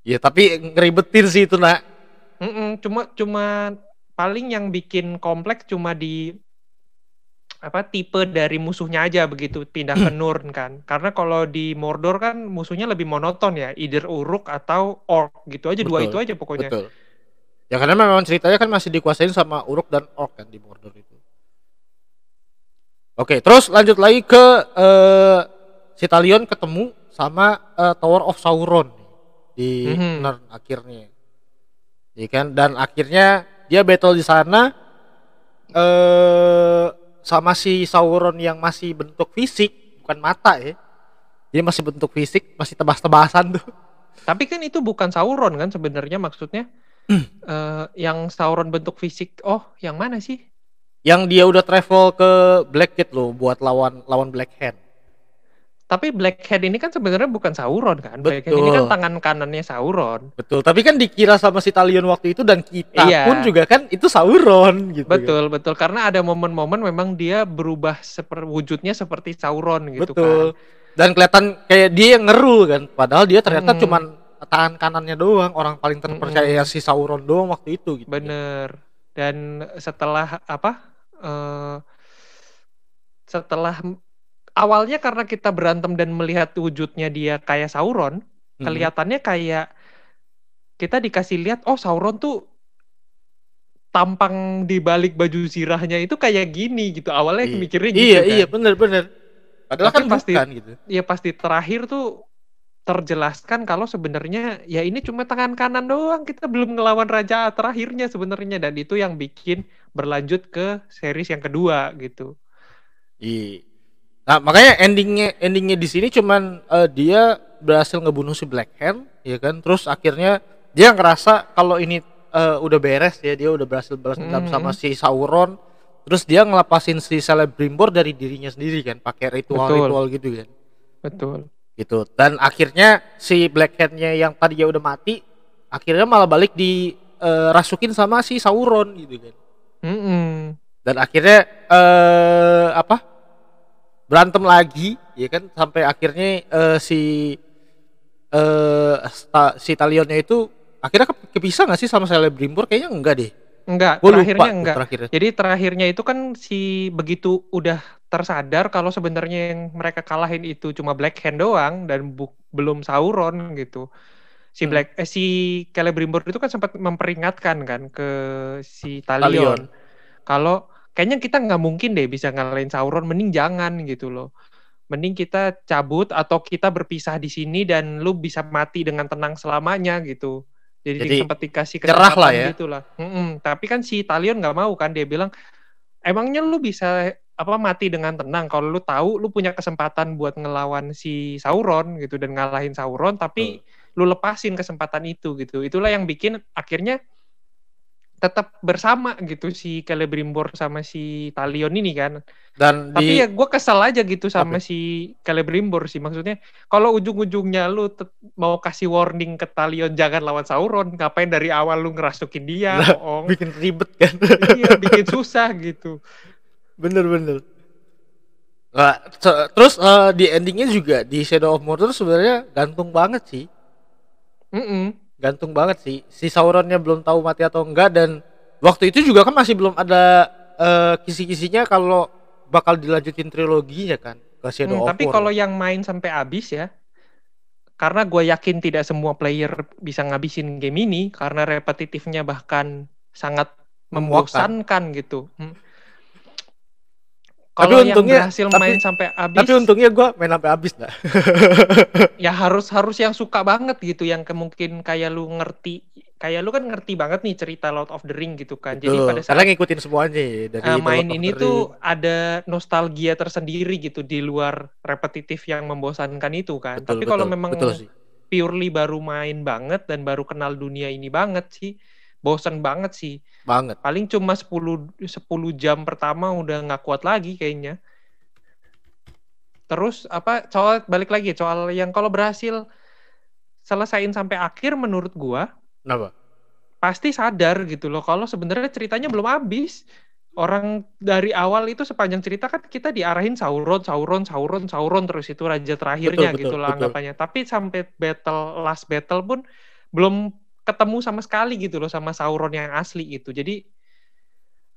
Speaker 1: Ya, tapi ngeribetin sih itu, Nak.
Speaker 2: Mm-mm, cuma cuma paling yang bikin kompleks cuma di apa tipe dari musuhnya aja begitu pindah ke Nurn kan. Karena kalau di Mordor kan musuhnya lebih monoton ya, either Uruk atau Orc gitu aja dua
Speaker 1: Betul,
Speaker 2: itu aja pokoknya.
Speaker 1: Betul. Ya karena memang ceritanya kan masih dikuasain sama Uruk dan Orc kan di Mordor itu. Oke, terus lanjut lagi ke eh si Talion ketemu sama eh, Tower of Sauron di
Speaker 2: Mhm.
Speaker 1: Nern akhirnya. Iya kan? Dan akhirnya dia battle di sana eh sama si Sauron yang masih bentuk fisik, bukan mata ya. Dia masih bentuk fisik, masih tebas-tebasan tuh.
Speaker 2: Tapi kan itu bukan Sauron kan sebenarnya maksudnya. Eh, yang Sauron bentuk fisik. Oh, yang mana sih?
Speaker 1: yang dia udah travel ke Blackgate loh buat lawan lawan Black Hand.
Speaker 2: Tapi Blackhead ini kan sebenarnya bukan Sauron kan. Blackhead ini kan
Speaker 1: Betul.
Speaker 2: tangan kanannya Sauron.
Speaker 1: Betul, tapi kan dikira sama si Talion waktu itu dan kita
Speaker 2: Iya.
Speaker 1: pun juga kan itu Sauron gitu. kan.
Speaker 2: Betul, betul. Karena ada momen-momen memang dia berubah seperti wujudnya seperti Sauron gitu
Speaker 1: Betul.
Speaker 2: kan.
Speaker 1: Dan kelihatan kayak dia yang ngeru kan, padahal dia ternyata
Speaker 2: Mm-mm.
Speaker 1: cuman tangan kanannya doang, orang paling terpercaya si Sauron doang waktu itu gitu.
Speaker 2: Bener. Dan setelah apa? eh setelah awalnya karena kita berantem dan melihat wujudnya dia kayak Sauron,
Speaker 1: Mhm.
Speaker 2: kelihatannya kayak kita dikasih lihat oh Sauron tuh tampang di balik baju zirahnya itu kayak gini gitu. Awalnya
Speaker 1: Iya.
Speaker 2: mikirnya gitu
Speaker 1: Iya,
Speaker 2: kan.
Speaker 1: iya, bener bener. Padahal
Speaker 2: Tapi
Speaker 1: kan
Speaker 2: pasti-
Speaker 1: bukan gitu.
Speaker 2: ya pasti terakhir tuh terjelaskan kalau sebenarnya ya ini cuma tangan kanan doang kita belum ngelawan raja terakhirnya sebenarnya dan itu yang bikin berlanjut ke series yang kedua gitu
Speaker 1: Iya. Nah, makanya endingnya endingnya di sini cuman eh, dia berhasil ngebunuh si Black Hand, ya kan? Terus akhirnya dia ngerasa kalau ini eh, udah beres ya, dia udah berhasil balas dendam
Speaker 2: Mhm.
Speaker 1: sama si Sauron. Terus dia ngelepasin si Celebrimbor dari dirinya sendiri kan, pakai ritual-ritual gitu kan.
Speaker 2: betul
Speaker 1: Gitu. Dan akhirnya si Black Hand-nya yang tadi ya udah mati, akhirnya malah balik di eh, rasukin sama si Sauron gitu kan
Speaker 2: Mm-mm.
Speaker 1: dan akhirnya eh apa berantem lagi ya kan? Sampai akhirnya eh, si sta- si Talionnya itu akhirnya ke- kepisah nggak sih sama Celebrimbor? Kayaknya enggak deh.
Speaker 2: Enggak
Speaker 1: Gua lupa
Speaker 2: terakhirnya
Speaker 1: tuh
Speaker 2: enggak
Speaker 1: terakhirnya.
Speaker 2: Jadi terakhirnya itu kan si begitu udah tersadar kalau sebenarnya yang mereka kalahin itu cuma Black Hand doang dan bu- belum Sauron gitu. Si
Speaker 1: Hmm.
Speaker 2: Black eh, si Celebrimbor itu kan sempat memperingatkan kan ke si
Speaker 1: Talion.
Speaker 2: Talion. Kalau kayaknya kita nggak mungkin deh bisa ngalahin Sauron mending jangan gitu loh. Mending kita cabut atau kita berpisah di sini dan lu bisa mati dengan tenang selamanya gitu. Jadi,
Speaker 1: Jadi,
Speaker 2: sempat dikasih
Speaker 1: nyerah lah
Speaker 2: kesempatan
Speaker 1: ya.
Speaker 2: gitu lah. Mm-mm. tapi kan si Talion nggak mau kan dia bilang emangnya lu bisa apa mati dengan tenang? Kalau lu tahu lu punya kesempatan buat ngelawan si Sauron gitu dan ngalahin Sauron tapi lu lepasin kesempatan itu gitu. Itulah yang bikin akhirnya tetap bersama gitu si Celebrimbor sama si Talion ini kan.
Speaker 1: Dan
Speaker 2: Tapi
Speaker 1: di
Speaker 2: ya gue kesel aja gitu sama
Speaker 1: Apa?
Speaker 2: si Celebrimbor sih maksudnya. Kalau ujung-ujungnya lu mau kasih warning ke Talion jangan lawan Sauron, ngapain dari awal lu ngerasukin dia, bohong.
Speaker 1: bikin ribet kan.
Speaker 2: iya, bikin susah gitu.
Speaker 1: Bener-bener. Nah, se- terus eh, di endingnya juga di Shadow of Mordor sebenarnya gantung banget sih.
Speaker 2: Mm-mm.
Speaker 1: Gantung banget sih. Si Sauronnya belum tahu mati atau enggak dan waktu itu juga kan masih belum ada eh, kisi-kisinya kalau bakal dilanjutin triloginya kan ke Shadow
Speaker 2: Hmm, tapi kalau yang main sampai habis ya, karena gue yakin tidak semua player bisa ngabisin game ini karena repetitifnya bahkan sangat membosankan gitu. Hmm.
Speaker 1: Tapi
Speaker 2: Kalau yang
Speaker 1: untungnya-
Speaker 2: berhasil
Speaker 1: tapi-
Speaker 2: main sampai habis,
Speaker 1: Tapi untungnya gua main sampai habis dah.
Speaker 2: ya harus harus yang suka banget gitu, yang mungkin kayak lu ngerti, kayak lu kan ngerti banget nih cerita Lord of the Ring gitu kan. Jadi
Speaker 1: Betul,
Speaker 2: pada saat
Speaker 1: karena ngikutin semuanya ya, dari The
Speaker 2: main ini tuh
Speaker 1: Ring.
Speaker 2: ada nostalgia tersendiri gitu di luar repetitif yang membosankan itu kan.
Speaker 1: Betul,
Speaker 2: Tapi kalau memang
Speaker 1: betul sih.
Speaker 2: purely baru main banget dan baru kenal dunia ini banget sih, bosan banget sih.
Speaker 1: Banget.
Speaker 2: Paling cuma 10 10 jam pertama udah nggak kuat lagi kayaknya. Terus apa soal balik lagi soal yang kalau berhasil selesain sampai akhir menurut gua
Speaker 1: Kenapa?
Speaker 2: pasti sadar gitu loh kalau sebenarnya ceritanya belum habis. Orang dari awal itu sepanjang cerita kan kita diarahin Sauron, Sauron, Sauron, Sauron terus itu raja terakhirnya
Speaker 1: Betul, betul,
Speaker 2: gitu lah
Speaker 1: betul.
Speaker 2: anggapannya. Tapi sampai battle last battle pun belum ketemu sama sekali gitu loh sama Sauron yang asli gitu. Jadi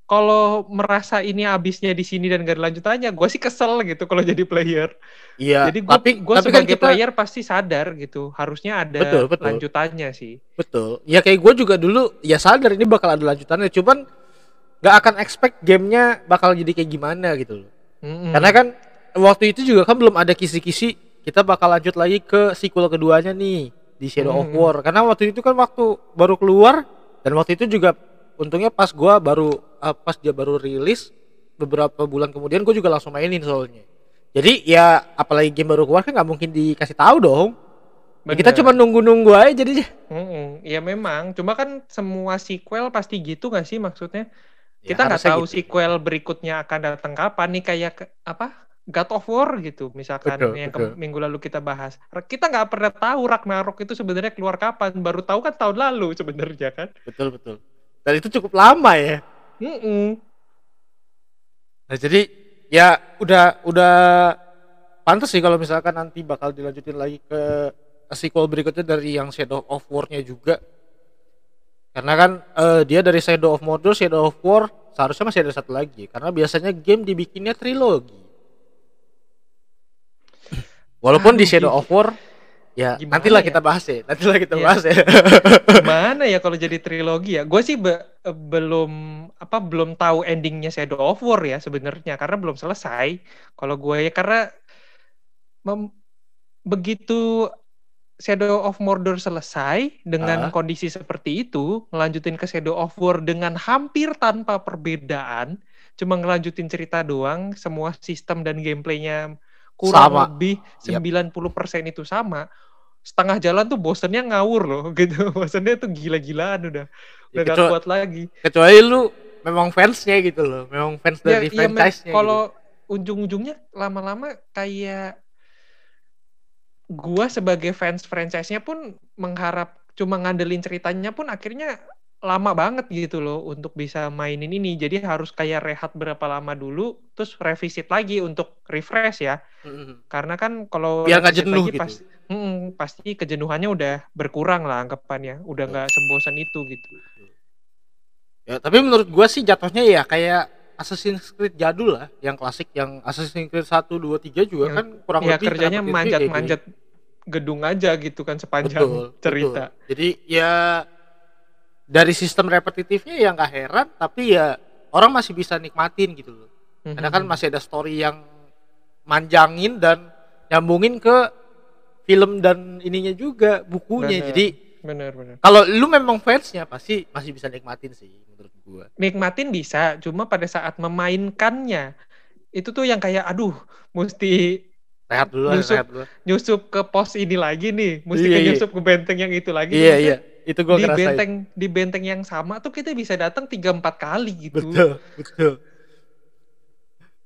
Speaker 2: kalau merasa ini habisnya di sini dan gak ada lanjutannya, gue sih kesel gitu kalau jadi player.
Speaker 1: Iya,
Speaker 2: jadi gue
Speaker 1: tapi
Speaker 2: gue
Speaker 1: tapi kan
Speaker 2: sebagai
Speaker 1: kita
Speaker 2: player pasti sadar gitu, harusnya ada
Speaker 1: Betul, betul.
Speaker 2: lanjutannya sih.
Speaker 1: betul. Ya kayak gue juga dulu ya sadar ini bakal ada lanjutannya, cuman nggak akan expect gamenya bakal jadi kayak gimana gitu loh.
Speaker 2: Mm-mm.
Speaker 1: Karena kan waktu itu juga kan belum ada kisi-kisi kita bakal lanjut lagi ke sequel keduanya nih di Shadow of
Speaker 2: Hmm.
Speaker 1: War. Karena waktu itu kan waktu baru keluar dan waktu itu juga untungnya pas gua baru eh, pas dia baru rilis beberapa bulan kemudian gue juga langsung mainin soalnya. Jadi ya apalagi game baru keluar kan nggak mungkin dikasih tahu dong. Ya, kita cuma nunggu-nunggu aja jadinya.
Speaker 2: Mm-mm. Ya memang, cuma kan semua sequel pasti gitu gak sih maksudnya?
Speaker 1: Ya,
Speaker 2: Kita nggak
Speaker 1: harusnya
Speaker 2: tahu
Speaker 1: gitu.
Speaker 2: sequel berikutnya akan datang kapan nih kayak apa God of War gitu misalkan
Speaker 1: Betul,
Speaker 2: yang ke-
Speaker 1: betul.
Speaker 2: minggu lalu kita bahas. Kita nggak pernah tahu Ragnarok itu sebenarnya keluar kapan, baru tahu kan tahun lalu sebenarnya kan.
Speaker 1: Betul betul. Dan itu cukup lama ya.
Speaker 2: Mm-mm.
Speaker 1: Nah jadi ya udah udah pantas sih kalau misalkan nanti bakal dilanjutin lagi ke sequel berikutnya dari yang Shadow of War-nya juga. Karena kan eh, dia dari Shadow of Mordor, Shadow of War seharusnya masih ada satu lagi. Karena biasanya game dibikinnya trilogi. Walaupun di
Speaker 2: Aduh,
Speaker 1: Shadow
Speaker 2: Gi.
Speaker 1: of War ya
Speaker 2: Gimana
Speaker 1: nantilah
Speaker 2: ya?
Speaker 1: kita bahas ya. Nantilah kita
Speaker 2: Iya.
Speaker 1: bahas ya.
Speaker 2: Gimana ya kalau jadi trilogi ya? Gue sih be- eh, belum apa belum tahu endingnya Shadow of War ya sebenarnya karena belum selesai. Kalau gue ya karena mem- begitu Shadow of Mordor selesai dengan
Speaker 1: Ah.
Speaker 2: kondisi seperti itu, ngelanjutin ke Shadow of War dengan hampir tanpa perbedaan, cuma ngelanjutin cerita doang, semua sistem dan gameplaynya kurang
Speaker 1: Sama.
Speaker 2: lebih
Speaker 1: Yap.
Speaker 2: 90% itu sama. Setengah jalan tuh bosennya ngawur loh gitu. Bosennya tuh gila-gilaan udah.
Speaker 1: Ya,
Speaker 2: Udah gak
Speaker 1: kecuali,
Speaker 2: kuat lagi.
Speaker 1: kecuali lu memang fansnya gitu loh. Memang fans
Speaker 2: Ya,
Speaker 1: dari
Speaker 2: ya,
Speaker 1: franchise-nya gitu.
Speaker 2: kalau ujung-ujungnya lama-lama kayak gua sebagai fans franchise-nya pun mengharap cuma ngandelin ceritanya pun akhirnya lama banget gitu loh untuk bisa mainin ini. Jadi harus kayak rehat berapa lama dulu terus revisit lagi untuk refresh ya.
Speaker 1: Mm-mm.
Speaker 2: Karena kan kalau
Speaker 1: Biar nggak jenuh gitu.
Speaker 2: pasti mm, pasti kejenuhannya udah berkurang lah anggapannya. Udah nggak sebosan itu gitu.
Speaker 1: Ya, tapi menurut gua sih jatuhnya ya kayak Assassin's Creed jadul lah, yang klasik, yang Assassin's Creed 1, 2, 3 juga
Speaker 2: Yang-
Speaker 1: kan kurang
Speaker 2: ya
Speaker 1: lebih
Speaker 2: kerjanya
Speaker 1: repetitif kayak
Speaker 2: manjat-manjat gedung aja gitu kan sepanjang
Speaker 1: Betul,
Speaker 2: cerita.
Speaker 1: betul. Jadi ya dari sistem repetitifnya ya nggak heran, tapi ya orang masih bisa nikmatin gitu loh. Karena kan
Speaker 2: Mhm.
Speaker 1: masih ada story yang manjangin dan nyambungin ke film dan ininya juga bukunya.
Speaker 2: Bener.
Speaker 1: Jadi
Speaker 2: bener-bener.
Speaker 1: kalau lu memang fansnya pasti masih bisa nikmatin sih menurut gua.
Speaker 2: Nikmatin bisa, cuma pada saat memainkannya itu tuh yang kayak aduh mesti
Speaker 1: Rehat dulu
Speaker 2: Nyusup.
Speaker 1: rehat dulu.
Speaker 2: nyusup ke pos ini lagi nih, mesti
Speaker 1: Iya,
Speaker 2: ke
Speaker 1: iya.
Speaker 2: nyusup ke benteng yang itu lagi.
Speaker 1: Iya,
Speaker 2: Maksudnya
Speaker 1: iya. Itu gua
Speaker 2: di
Speaker 1: ngerasain.
Speaker 2: benteng di benteng yang sama tuh kita bisa datang tiga empat kali gitu.
Speaker 1: Betul, betul.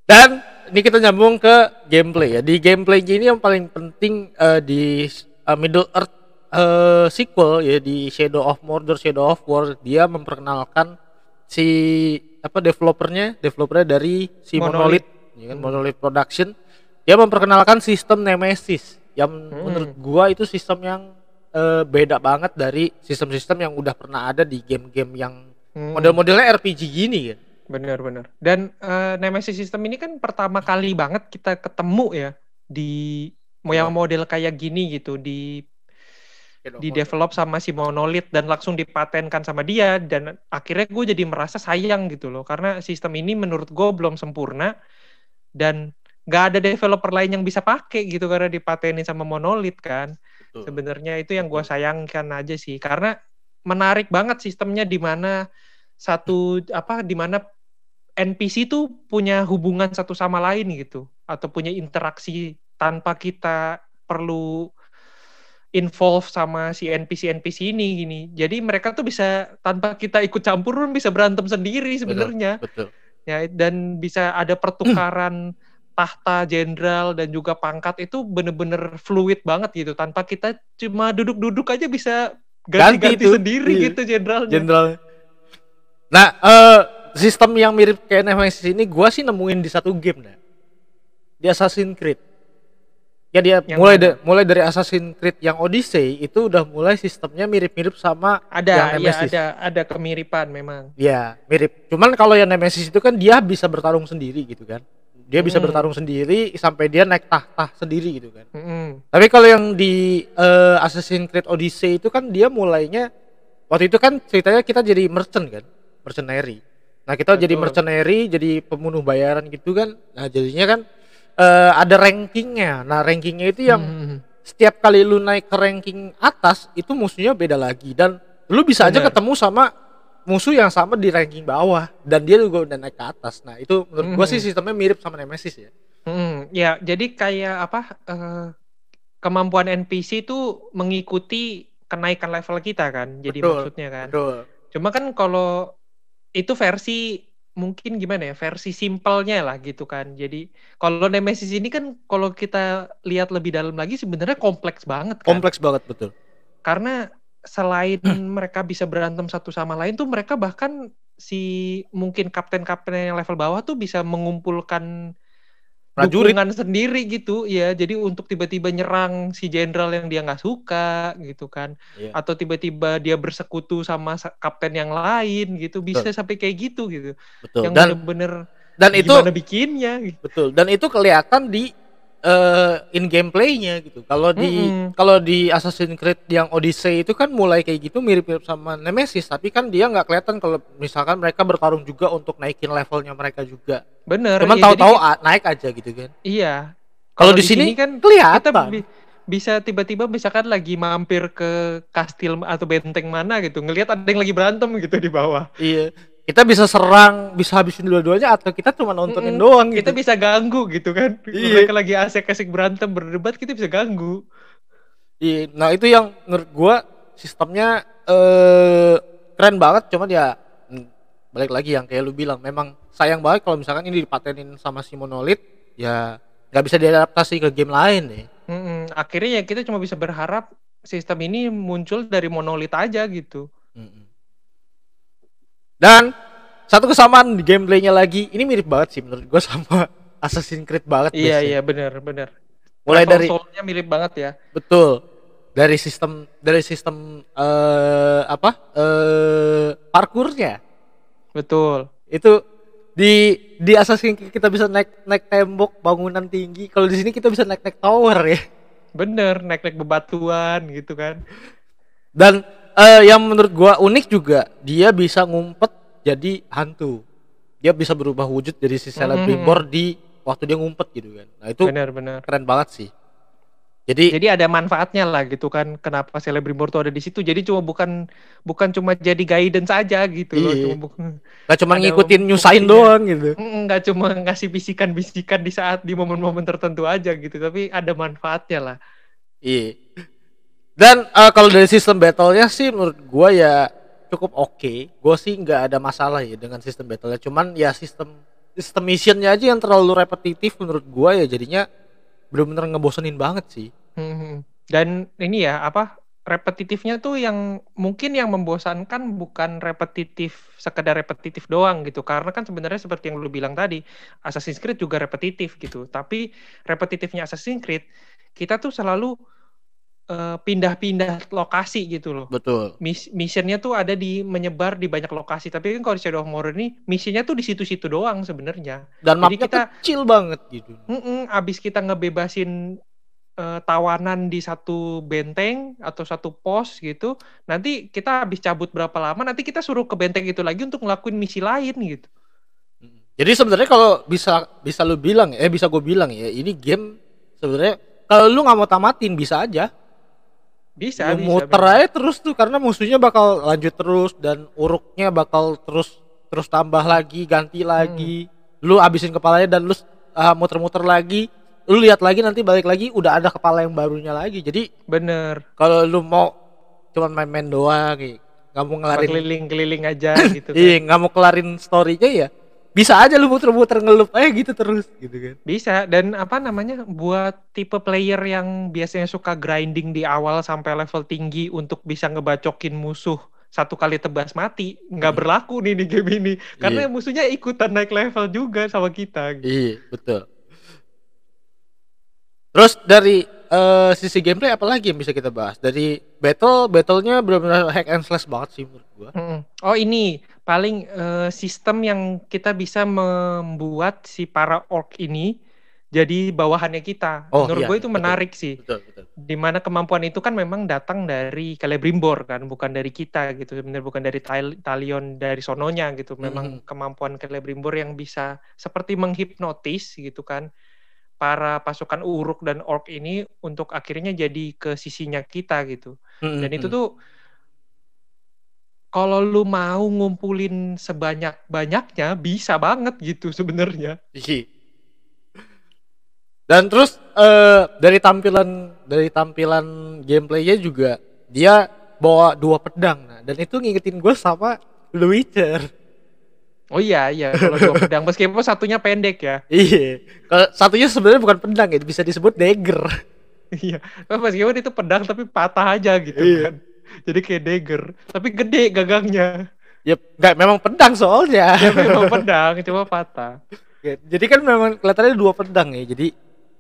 Speaker 1: Dan ini kita nyambung ke gameplay ya. Di gameplay ini yang paling penting eh, di eh, Middle Earth eh, sequel ya di Shadow of Mordor, Shadow of War dia memperkenalkan si apa developernya, developernya dari si
Speaker 2: Monolith.
Speaker 1: Monolith, ya kan,
Speaker 2: Hmm.
Speaker 1: Monolith Production. Dia memperkenalkan sistem Nemesis yang
Speaker 2: Hmm.
Speaker 1: menurut gua itu sistem yang eh, beda banget dari sistem-sistem yang udah pernah ada di game-game yang
Speaker 2: Hmm.
Speaker 1: model-modelnya RPG gini kan.
Speaker 2: Bener-bener. Dan eh, Nemesis System ini kan pertama kali banget kita ketemu ya di mau yang model kayak gini gitu di di develop sama si Monolith dan langsung dipatenkan sama dia dan akhirnya gue jadi merasa sayang gitu loh karena sistem ini menurut gue belum sempurna dan nggak ada developer lain yang bisa pakai gitu karena dipatenin sama Monolith kan. Sebenarnya itu yang gue sayangkan aja sih karena menarik banget sistemnya di mana satu apa di mana NPC tuh punya hubungan satu sama lain gitu atau punya interaksi tanpa kita perlu involve sama si NPC NPC ini gini. Jadi mereka tuh bisa tanpa kita ikut campur pun bisa berantem sendiri sebenarnya.
Speaker 1: Betul.
Speaker 2: ya dan bisa ada pertukaran tahta jenderal dan juga pangkat itu bener-bener fluid banget gitu tanpa kita cuma duduk-duduk aja bisa
Speaker 1: Ganti
Speaker 2: ganti-ganti sendiri
Speaker 1: Iya.
Speaker 2: gitu jenderalnya.
Speaker 1: Jenderal. Nah, eh sistem yang mirip kayak Nemesis ini gua sih nemuin di satu game nah. Di Assassin's Creed. Ya dia
Speaker 2: Yang
Speaker 1: mulai
Speaker 2: mana?
Speaker 1: da- mulai dari Assassin's Creed yang Odyssey itu udah mulai sistemnya mirip-mirip sama yang
Speaker 2: Ada ya
Speaker 1: Nemesis.
Speaker 2: ada ada kemiripan memang.
Speaker 1: Ya, mirip. Cuman kalau yang Nemesis itu kan dia bisa bertarung sendiri gitu kan. Dia bisa
Speaker 2: Hmm.
Speaker 1: bertarung sendiri sampai dia naik tahta sendiri gitu kan.
Speaker 2: Mm-mm.
Speaker 1: Tapi kalau yang di eh, Assassin's Creed Odyssey itu kan dia mulainya waktu itu kan ceritanya kita jadi merchant kan, mercenary. Nah, kita jadi
Speaker 2: Betul.
Speaker 1: mercenary, jadi pembunuh bayaran gitu kan. Nah, jadinya kan eh, ada rankingnya. Nah, rankingnya itu yang
Speaker 2: Mm.
Speaker 1: setiap kali lu naik ke ranking atas itu musuhnya beda lagi dan lu bisa aja
Speaker 2: Bener.
Speaker 1: ketemu sama musuh yang sama di ranking bawah dan dia juga udah naik ke atas. Nah, itu menurut gua
Speaker 2: Mhm.
Speaker 1: sih sistemnya mirip sama Nemesis ya.
Speaker 2: Mm, ya, jadi kayak apa? eh, kemampuan NPC itu mengikuti kenaikan level kita kan. Jadi
Speaker 1: Betul,
Speaker 2: maksudnya kan.
Speaker 1: Betul.
Speaker 2: Cuma kan kalau itu versi mungkin gimana ya? Versi simpelnya lah gitu kan. Jadi kalau Nemesis ini kan kalau kita lihat lebih dalam lagi sebenarnya kompleks banget kan.
Speaker 1: Kompleks banget betul.
Speaker 2: Karena selain mereka bisa berantem satu sama lain tuh mereka bahkan si mungkin kapten-kapten yang level bawah tuh bisa mengumpulkan
Speaker 1: Prajurit
Speaker 2: dukungan sendiri gitu ya jadi untuk tiba-tiba nyerang si jenderal yang dia nggak suka gitu kan
Speaker 1: Iya.
Speaker 2: atau tiba-tiba dia bersekutu sama sa- kapten yang lain gitu bisa sampai kayak gitu gitu
Speaker 1: betul.
Speaker 2: yang
Speaker 1: Dan
Speaker 2: bener-bener
Speaker 1: dan itu
Speaker 2: gimana bikinnya gitu.
Speaker 1: betul. Dan itu kelihatan di eh, in gameplaynya gitu. Kalau di
Speaker 2: Mm-mm.
Speaker 1: kalau di Assassin's Creed yang Odyssey itu kan mulai kayak gitu mirip-mirip sama Nemesis, tapi kan dia nggak kelihatan kalau misalkan mereka bertarung juga untuk naikin levelnya mereka juga.
Speaker 2: bener
Speaker 1: Cuman
Speaker 2: ya,
Speaker 1: tahu-tahu
Speaker 2: jadi-
Speaker 1: naik aja gitu kan.
Speaker 2: iya
Speaker 1: Kalau di sini
Speaker 2: kan kita
Speaker 1: kelihatan.
Speaker 2: bi- bisa tiba-tiba misalkan lagi mampir ke kastil atau benteng mana gitu ngelihat ada yang lagi berantem gitu di bawah
Speaker 1: Iya. Kita bisa serang, bisa habisin dua-duanya atau kita cuma nontonin
Speaker 2: Mm-mm.
Speaker 1: doang
Speaker 2: kita
Speaker 1: gitu.
Speaker 2: bisa ganggu gitu kan
Speaker 1: Iya.
Speaker 2: mereka lagi asik-asik berantem berdebat kita bisa ganggu
Speaker 1: Iya. Nah, itu yang menurut gua sistemnya eh keren banget cuman ya mm, balik lagi yang kayak lu bilang memang sayang banget kalau misalkan ini dipatenin sama si Monolith ya nggak bisa diadaptasi ke game lain ya.
Speaker 2: Mm-mm. akhirnya ya kita cuma bisa berharap sistem ini muncul dari monolit aja gitu
Speaker 1: Mm-mm. Dan satu kesamaan di gameplaynya lagi, ini mirip banget sih menurut gua sama Assassin's Creed banget.
Speaker 2: iya
Speaker 1: ya.
Speaker 2: iya bener bener.
Speaker 1: Mulai
Speaker 2: Level
Speaker 1: dari
Speaker 2: soulnya mirip banget ya.
Speaker 1: Betul. Dari sistem dari sistem eh apa eh parkurnya
Speaker 2: betul.
Speaker 1: Itu di di Assassin's Creed kita bisa naik naik tembok bangunan tinggi. Kalau di sini kita bisa naik naik tower ya.
Speaker 2: Bener naik-naik bebatuan gitu kan.
Speaker 1: Dan eh, yang menurut gua unik juga dia bisa ngumpet jadi hantu. Dia bisa berubah wujud jadi si Celebrimbor di waktu dia ngumpet gitu kan. Nah itu
Speaker 2: bener-bener
Speaker 1: keren banget sih. Jadi
Speaker 2: jadi ada manfaatnya lah gitu kan kenapa Celebrimbor tuh ada di situ. Jadi cuma bukan bukan cuma jadi guidance aja gitu loh
Speaker 1: Iya.
Speaker 2: cuma bukan
Speaker 1: gak cuma ngikutin nyusahin
Speaker 2: fungsinya.
Speaker 1: doang gitu.
Speaker 2: Nggak cuma ngasih bisikan-bisikan di saat di momen-momen tertentu aja gitu tapi ada manfaatnya lah.
Speaker 1: Iya Dan uh, kalau dari sistem battle-nya sih menurut gua ya cukup oke. Okay. Gua sih nggak ada masalah ya dengan sistem battle-nya. Cuman ya sistem sistem missionnya aja yang terlalu repetitif menurut gua ya jadinya benar-benar ngebosenin banget sih.
Speaker 2: Hmm, hmm. Dan ini ya apa repetitifnya tuh yang mungkin yang membosankan bukan repetitif sekedar repetitif doang gitu karena kan sebenarnya seperti yang lu bilang tadi Assassin's Creed juga repetitif gitu tapi repetitifnya Assassin's Creed kita tuh selalu pindah pindah-pindah lokasi gitu loh.
Speaker 1: Betul.
Speaker 2: Mis missionnya tuh ada di menyebar di banyak lokasi. Tapi kan kalau di Shadow of Mordor ini misinya tuh di situ-situ doang sebenarnya.
Speaker 1: Dan Jadi kita kecil banget gitu.
Speaker 2: Mm -mm, abis kita ngebebasin uh, tawanan di satu benteng atau satu pos gitu, nanti kita habis cabut berapa lama, nanti kita suruh ke benteng itu lagi untuk ngelakuin misi lain gitu.
Speaker 1: Jadi sebenarnya kalau bisa bisa lu bilang eh bisa gue bilang ya, ini game sebenarnya kalau lu nggak mau tamatin bisa aja.
Speaker 2: Bisa,
Speaker 1: lu bisa. Muter aja terus tuh karena musuhnya bakal lanjut terus dan uruknya bakal terus terus tambah lagi, ganti lagi. Hmm. Lu abisin kepalanya dan lu uh, muter-muter lagi lu lihat lagi nanti balik lagi udah ada kepala yang barunya lagi jadi
Speaker 2: bener
Speaker 1: kalau lu mau cuman main-main doang gitu nggak mau ngelarin
Speaker 2: keliling-keliling aja gitu
Speaker 1: kan. iya nggak mau kelarin storynya ya bisa aja lu muter-muter ngelup aja gitu terus gitu kan
Speaker 2: bisa dan apa namanya buat tipe player yang biasanya suka grinding di awal sampai level tinggi untuk bisa ngebacokin musuh satu kali tebas mati nggak hmm. berlaku nih di game ini karena iya. musuhnya ikutan naik level juga sama kita
Speaker 1: gitu. iya betul Terus dari uh, sisi gameplay apa lagi yang bisa kita bahas? Dari battle, battlenya benar-benar hack and slash banget sih menurut gua.
Speaker 2: Hmm. Oh ini paling uh, sistem yang kita bisa membuat si para orc ini jadi bawahannya kita. Oh, Menurut iya, gue itu menarik betul, sih. Betul, betul. Di mana kemampuan itu kan memang datang dari Celebrimbor kan, bukan dari kita gitu. Sebenarnya bukan dari Talion dari sononya gitu. Memang hmm. kemampuan Celebrimbor yang bisa seperti menghipnotis gitu kan para pasukan Uruk dan Orc ini untuk akhirnya jadi ke sisinya kita gitu. Mm-hmm. Dan itu tuh kalau lu mau ngumpulin sebanyak-banyaknya bisa banget gitu sebenarnya.
Speaker 1: Dan terus uh, dari tampilan dari tampilan gameplaynya juga dia bawa dua pedang nah dan itu ngingetin gue sama The Witcher.
Speaker 2: Oh iya iya kalau dua pedang meskipun satunya pendek ya.
Speaker 1: Iya. Kalau satunya sebenarnya bukan pedang ya, bisa disebut dagger.
Speaker 2: iya. Meskipun itu pedang tapi patah aja gitu iya. kan. Jadi kayak dagger, tapi gede gagangnya.
Speaker 1: Ya enggak memang pedang soalnya.
Speaker 2: ya memang pedang, cuma patah.
Speaker 1: Ya, jadi kan memang kelihatannya dua pedang ya. Jadi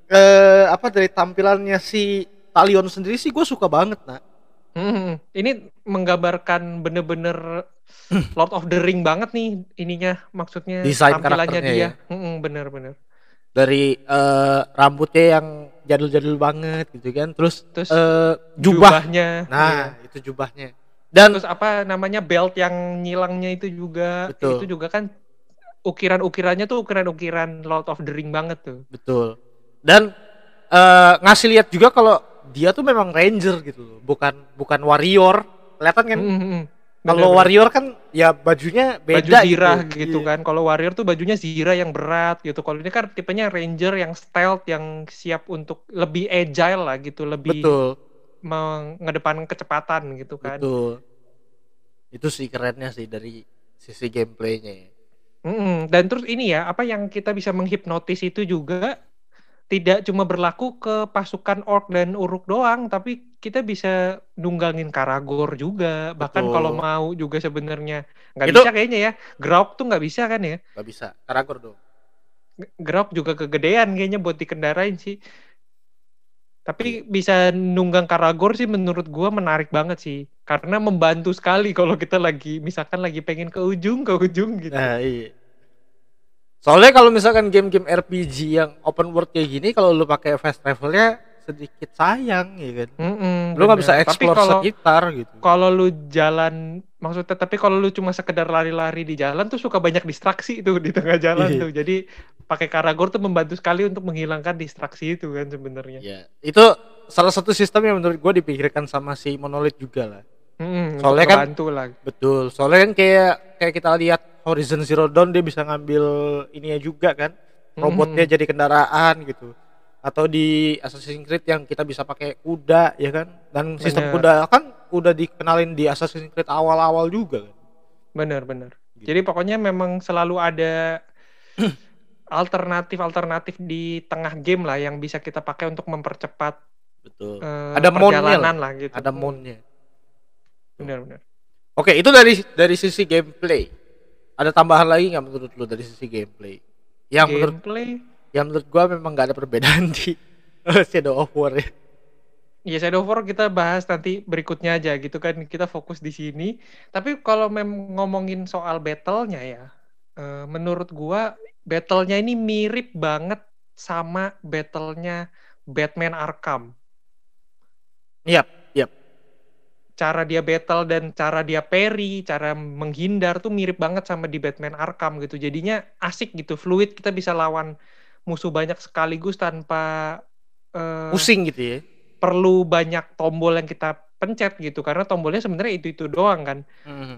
Speaker 1: eh apa dari tampilannya si Talion sendiri sih gue suka banget, nak.
Speaker 2: Hmm, ini menggambarkan bener-bener Lord of the Ring banget nih ininya maksudnya
Speaker 1: desain tampilannya dia. Ya?
Speaker 2: Hmm, bener-bener.
Speaker 1: Dari uh, rambutnya yang jadul-jadul banget gitu kan, terus, terus uh, jubah.
Speaker 2: jubahnya.
Speaker 1: Nah, iya. itu jubahnya.
Speaker 2: Dan terus apa namanya belt yang nyilangnya itu juga betul. itu juga kan ukiran-ukirannya tuh ukiran-ukiran Lord of the Ring banget tuh.
Speaker 1: Betul. Dan uh, ngasih lihat juga kalau dia tuh memang ranger gitu loh, bukan bukan warrior. Kelihatan kan? Mm -hmm. Kalau warrior kan ya bajunya beda
Speaker 2: Baju zirah gitu, gitu kan. Kalau warrior tuh bajunya zirah yang berat gitu. Kalau ini kan tipenya ranger yang stealth yang siap untuk lebih agile lah gitu, lebih
Speaker 1: Betul.
Speaker 2: mengedepankan kecepatan gitu kan.
Speaker 1: Betul. Itu sih kerennya sih dari sisi gameplaynya.
Speaker 2: Mm -hmm. Dan terus ini ya, apa yang kita bisa menghipnotis itu juga tidak cuma berlaku ke pasukan orc dan uruk doang, tapi kita bisa nunggangin karagor juga. Bahkan kalau mau juga sebenarnya nggak bisa kayaknya ya. Grauk tuh nggak bisa kan ya?
Speaker 1: Nggak bisa. Karagor dong.
Speaker 2: Grauk juga kegedean kayaknya buat dikendarain sih. Tapi iya. bisa nunggang karagor sih menurut gua menarik banget sih. Karena membantu sekali kalau kita lagi misalkan lagi pengen ke ujung ke ujung gitu.
Speaker 1: Nah, iya. Soalnya kalau misalkan game-game RPG yang open world kayak gini, kalau lu pakai fast travelnya sedikit sayang ya kan. Mm -mm, lu nggak bisa explore tapi kalo, sekitar gitu.
Speaker 2: Kalau lu jalan maksudnya tapi kalau lu cuma sekedar lari-lari di jalan tuh suka banyak distraksi tuh di tengah jalan iya. tuh. Jadi pakai Karagor tuh membantu sekali untuk menghilangkan distraksi itu kan sebenarnya.
Speaker 1: Iya. Itu salah satu sistem yang menurut gua dipikirkan sama si Monolith juga lah.
Speaker 2: Hmm, soalnya kan lah.
Speaker 1: betul. Soalnya kan kayak kayak kita lihat Horizon Zero Dawn dia bisa ngambil ininya juga kan robotnya hmm. jadi kendaraan gitu atau di Assassin's Creed yang kita bisa pakai kuda ya kan dan sistem
Speaker 2: Bener.
Speaker 1: kuda kan udah dikenalin di Assassin's Creed awal-awal juga kan
Speaker 2: Bener bener.
Speaker 1: Gitu.
Speaker 2: Jadi pokoknya memang selalu ada alternatif-alternatif di tengah game lah yang bisa kita pakai untuk mempercepat
Speaker 1: betul
Speaker 2: eh,
Speaker 1: Ada
Speaker 2: perjalanan lah gitu.
Speaker 1: ada mode-nya
Speaker 2: Bener.
Speaker 1: oke itu dari dari sisi gameplay ada tambahan lagi nggak menurut lu dari sisi gameplay yang menurut
Speaker 2: Gameplay
Speaker 1: yang menurut gua memang nggak ada perbedaan di Shadow of War ya
Speaker 2: Ya Shadow of War kita bahas nanti berikutnya aja gitu kan kita fokus di sini. Tapi kalau mem ngomongin soal battle-nya ya, eh, menurut gua battle-nya ini mirip banget sama battle-nya Batman Arkham.
Speaker 1: Yap, yap.
Speaker 2: Cara dia battle dan cara dia parry, cara menghindar tuh mirip banget sama di Batman Arkham gitu. Jadinya asik gitu, fluid kita bisa lawan musuh banyak sekaligus tanpa eh,
Speaker 1: pusing gitu ya
Speaker 2: perlu banyak tombol yang kita pencet gitu karena tombolnya sebenarnya itu itu doang kan
Speaker 1: Mhm.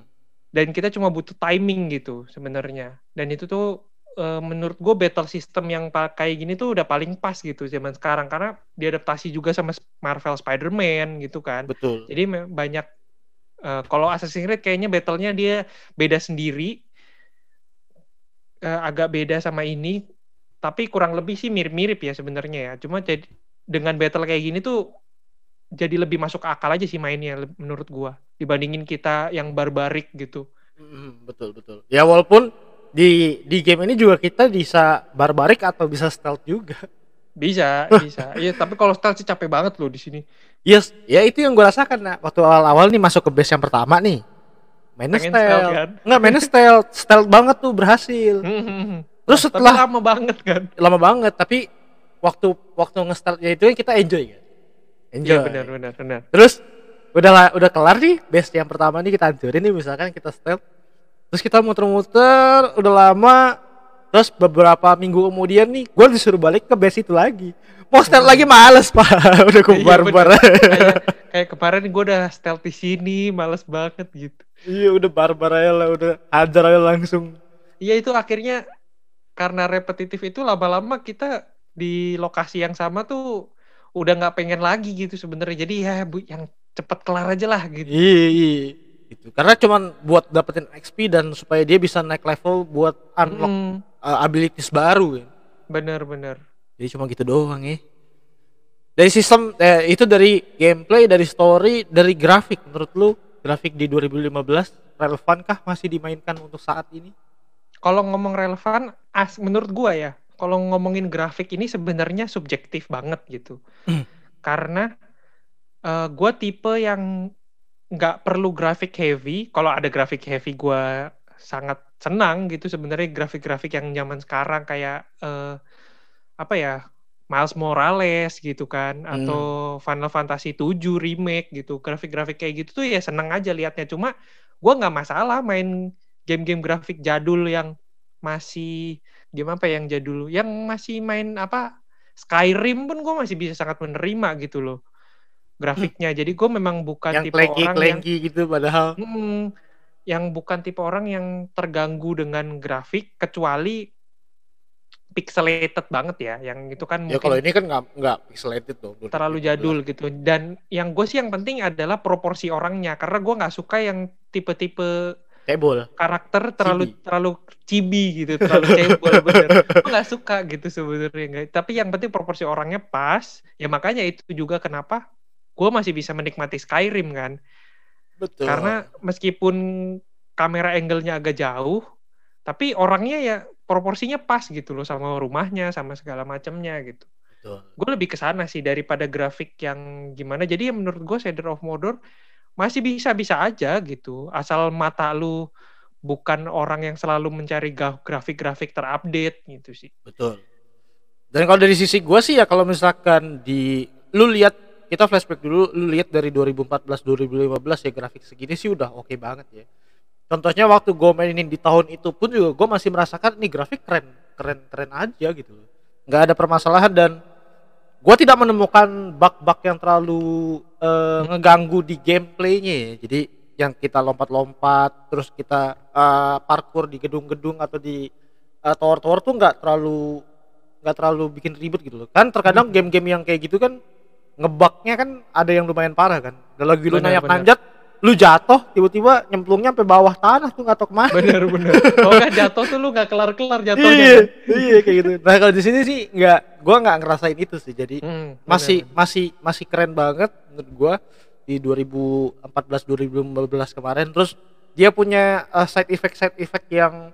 Speaker 2: dan kita cuma butuh timing gitu sebenarnya dan itu tuh eh, menurut gue battle system yang pa- kayak gini tuh udah paling pas gitu zaman sekarang. Karena diadaptasi juga sama Marvel Spider-Man gitu kan.
Speaker 1: Betul.
Speaker 2: Jadi banyak eh, kalau Assassin's Creed kayaknya battle-nya dia beda sendiri. Eh, agak beda sama ini. Tapi kurang lebih sih mirip-mirip ya sebenarnya ya. Cuma jadi dengan battle kayak gini tuh jadi lebih masuk akal aja sih mainnya menurut gua. Dibandingin kita yang barbarik gitu.
Speaker 1: Betul betul. Ya walaupun di di game ini juga kita bisa barbarik atau bisa stealth juga.
Speaker 2: Bisa bisa. Iya tapi kalau stealth sih capek banget loh di sini.
Speaker 1: Yes ya itu yang gue rasakan. Nah waktu awal-awal nih masuk ke base yang pertama nih mainnya
Speaker 2: Pengen
Speaker 1: stealth,
Speaker 2: stealth, kan?
Speaker 1: nggak mainnya stealth. Stealth banget tuh berhasil. Terus
Speaker 2: tapi
Speaker 1: setelah
Speaker 2: lama banget kan?
Speaker 1: Lama banget tapi waktu waktu nge-stealthnya itu kan kita enjoy kan? Enjoy.
Speaker 2: iya benar benar benar.
Speaker 1: Terus udah udah kelar nih base yang pertama nih kita hancurin nih misalkan kita stealth terus kita muter-muter udah lama. Terus beberapa minggu kemudian nih gue disuruh balik ke base itu lagi. Mau stealth lagi males pak. Udah gue
Speaker 2: Iya, kayak kayak kemarin gue udah stealth di sini males banget gitu.
Speaker 1: Iya udah barbar aja lah udah hajar aja langsung.
Speaker 2: Iya itu akhirnya karena repetitif itu lama-lama kita di lokasi yang sama tuh udah nggak pengen lagi gitu sebenarnya. Jadi ya bu yang cepet kelar aja lah gitu.
Speaker 1: iya iya gitu karena cuman buat dapetin XP dan supaya dia bisa naik level buat unlock
Speaker 2: Mm,
Speaker 1: uh, abilities baru kan
Speaker 2: Bener-bener.
Speaker 1: Jadi cuma gitu doang ya. Dari sistem eh, itu dari gameplay, dari story, dari grafik menurut lu grafik di 2015 relevankah masih dimainkan untuk saat ini?
Speaker 2: Kalau ngomong relevan, as menurut gua ya, kalau ngomongin grafik ini sebenarnya subjektif banget gitu.
Speaker 1: Hmm.
Speaker 2: Karena eh, gua tipe yang nggak perlu grafik heavy. Kalau ada grafik heavy gua sangat senang gitu sebenarnya grafik-grafik yang zaman sekarang kayak eh, apa ya Miles Morales gitu kan
Speaker 1: Hmm.
Speaker 2: atau Final Fantasy 7 remake gitu grafik-grafik kayak gitu tuh ya seneng aja liatnya cuma gua nggak masalah main game-game grafik jadul yang masih game apa yang jadul yang masih main apa Skyrim pun gue masih bisa sangat menerima gitu loh grafiknya. Jadi gue memang bukan
Speaker 1: yang
Speaker 2: tipe orang yang
Speaker 1: klengki-klengki gitu padahal.
Speaker 2: Mm, yang bukan tipe orang yang terganggu dengan grafik kecuali pixelated banget ya. Yang itu kan
Speaker 1: ya kalau ini kan nggak nggak pixelated tuh.
Speaker 2: terlalu jadul gitu. Dan yang gue sih yang penting adalah proporsi orangnya. Karena gue nggak suka yang tipe-tipe
Speaker 1: Cebol.
Speaker 2: karakter terlalu
Speaker 1: Chibi.
Speaker 2: terlalu cibi gitu terlalu cebol bener. Gue nggak suka gitu sebenarnya. Tapi yang penting proporsi orangnya pas. Ya makanya itu juga kenapa gue masih bisa menikmati Skyrim kan.
Speaker 1: Betul.
Speaker 2: karena meskipun kamera angle-nya agak jauh tapi orangnya ya proporsinya pas gitu loh sama rumahnya sama segala macamnya gitu. Gue lebih ke sana sih daripada grafik yang gimana. Jadi ya menurut gue Shadow of Mordor masih bisa-bisa aja gitu. Asal mata lu bukan orang yang selalu mencari grafik-grafik terupdate gitu sih.
Speaker 1: Betul. Dan kalau dari sisi gua sih ya kalau misalkan di lu lihat kita flashback dulu lu lihat dari 2014 2015 ya grafik segini sih udah oke banget ya. Contohnya waktu gue mainin di tahun itu pun juga gue masih merasakan nih grafik keren keren keren aja gitu loh. nggak ada permasalahan dan gue tidak menemukan bug-bug yang terlalu eh, ngeganggu di gameplaynya ya. Jadi yang kita lompat-lompat terus kita eh, parkour di gedung-gedung atau di eh, tower-tower tuh nggak terlalu nggak terlalu bikin ribet gitu loh kan terkadang
Speaker 2: Hmm.
Speaker 1: game-game yang kayak gitu kan ngebugnya kan ada yang lumayan parah kan udah lagi lu
Speaker 2: benar.
Speaker 1: nanjat lu jatuh tiba-tiba nyemplungnya sampai bawah tanah tuh nggak tahu ke mana
Speaker 2: bener bener kalau nggak jatuh tuh lu nggak kelar kelar jatuhnya
Speaker 1: iya
Speaker 2: kan?
Speaker 1: iya kayak gitu nah kalau di sini sih nggak gua nggak ngerasain itu sih jadi
Speaker 2: Hmm,
Speaker 1: masih
Speaker 2: bener.
Speaker 1: masih masih keren banget menurut gua di 2014 2015 kemarin terus dia punya uh, side effect side effect yang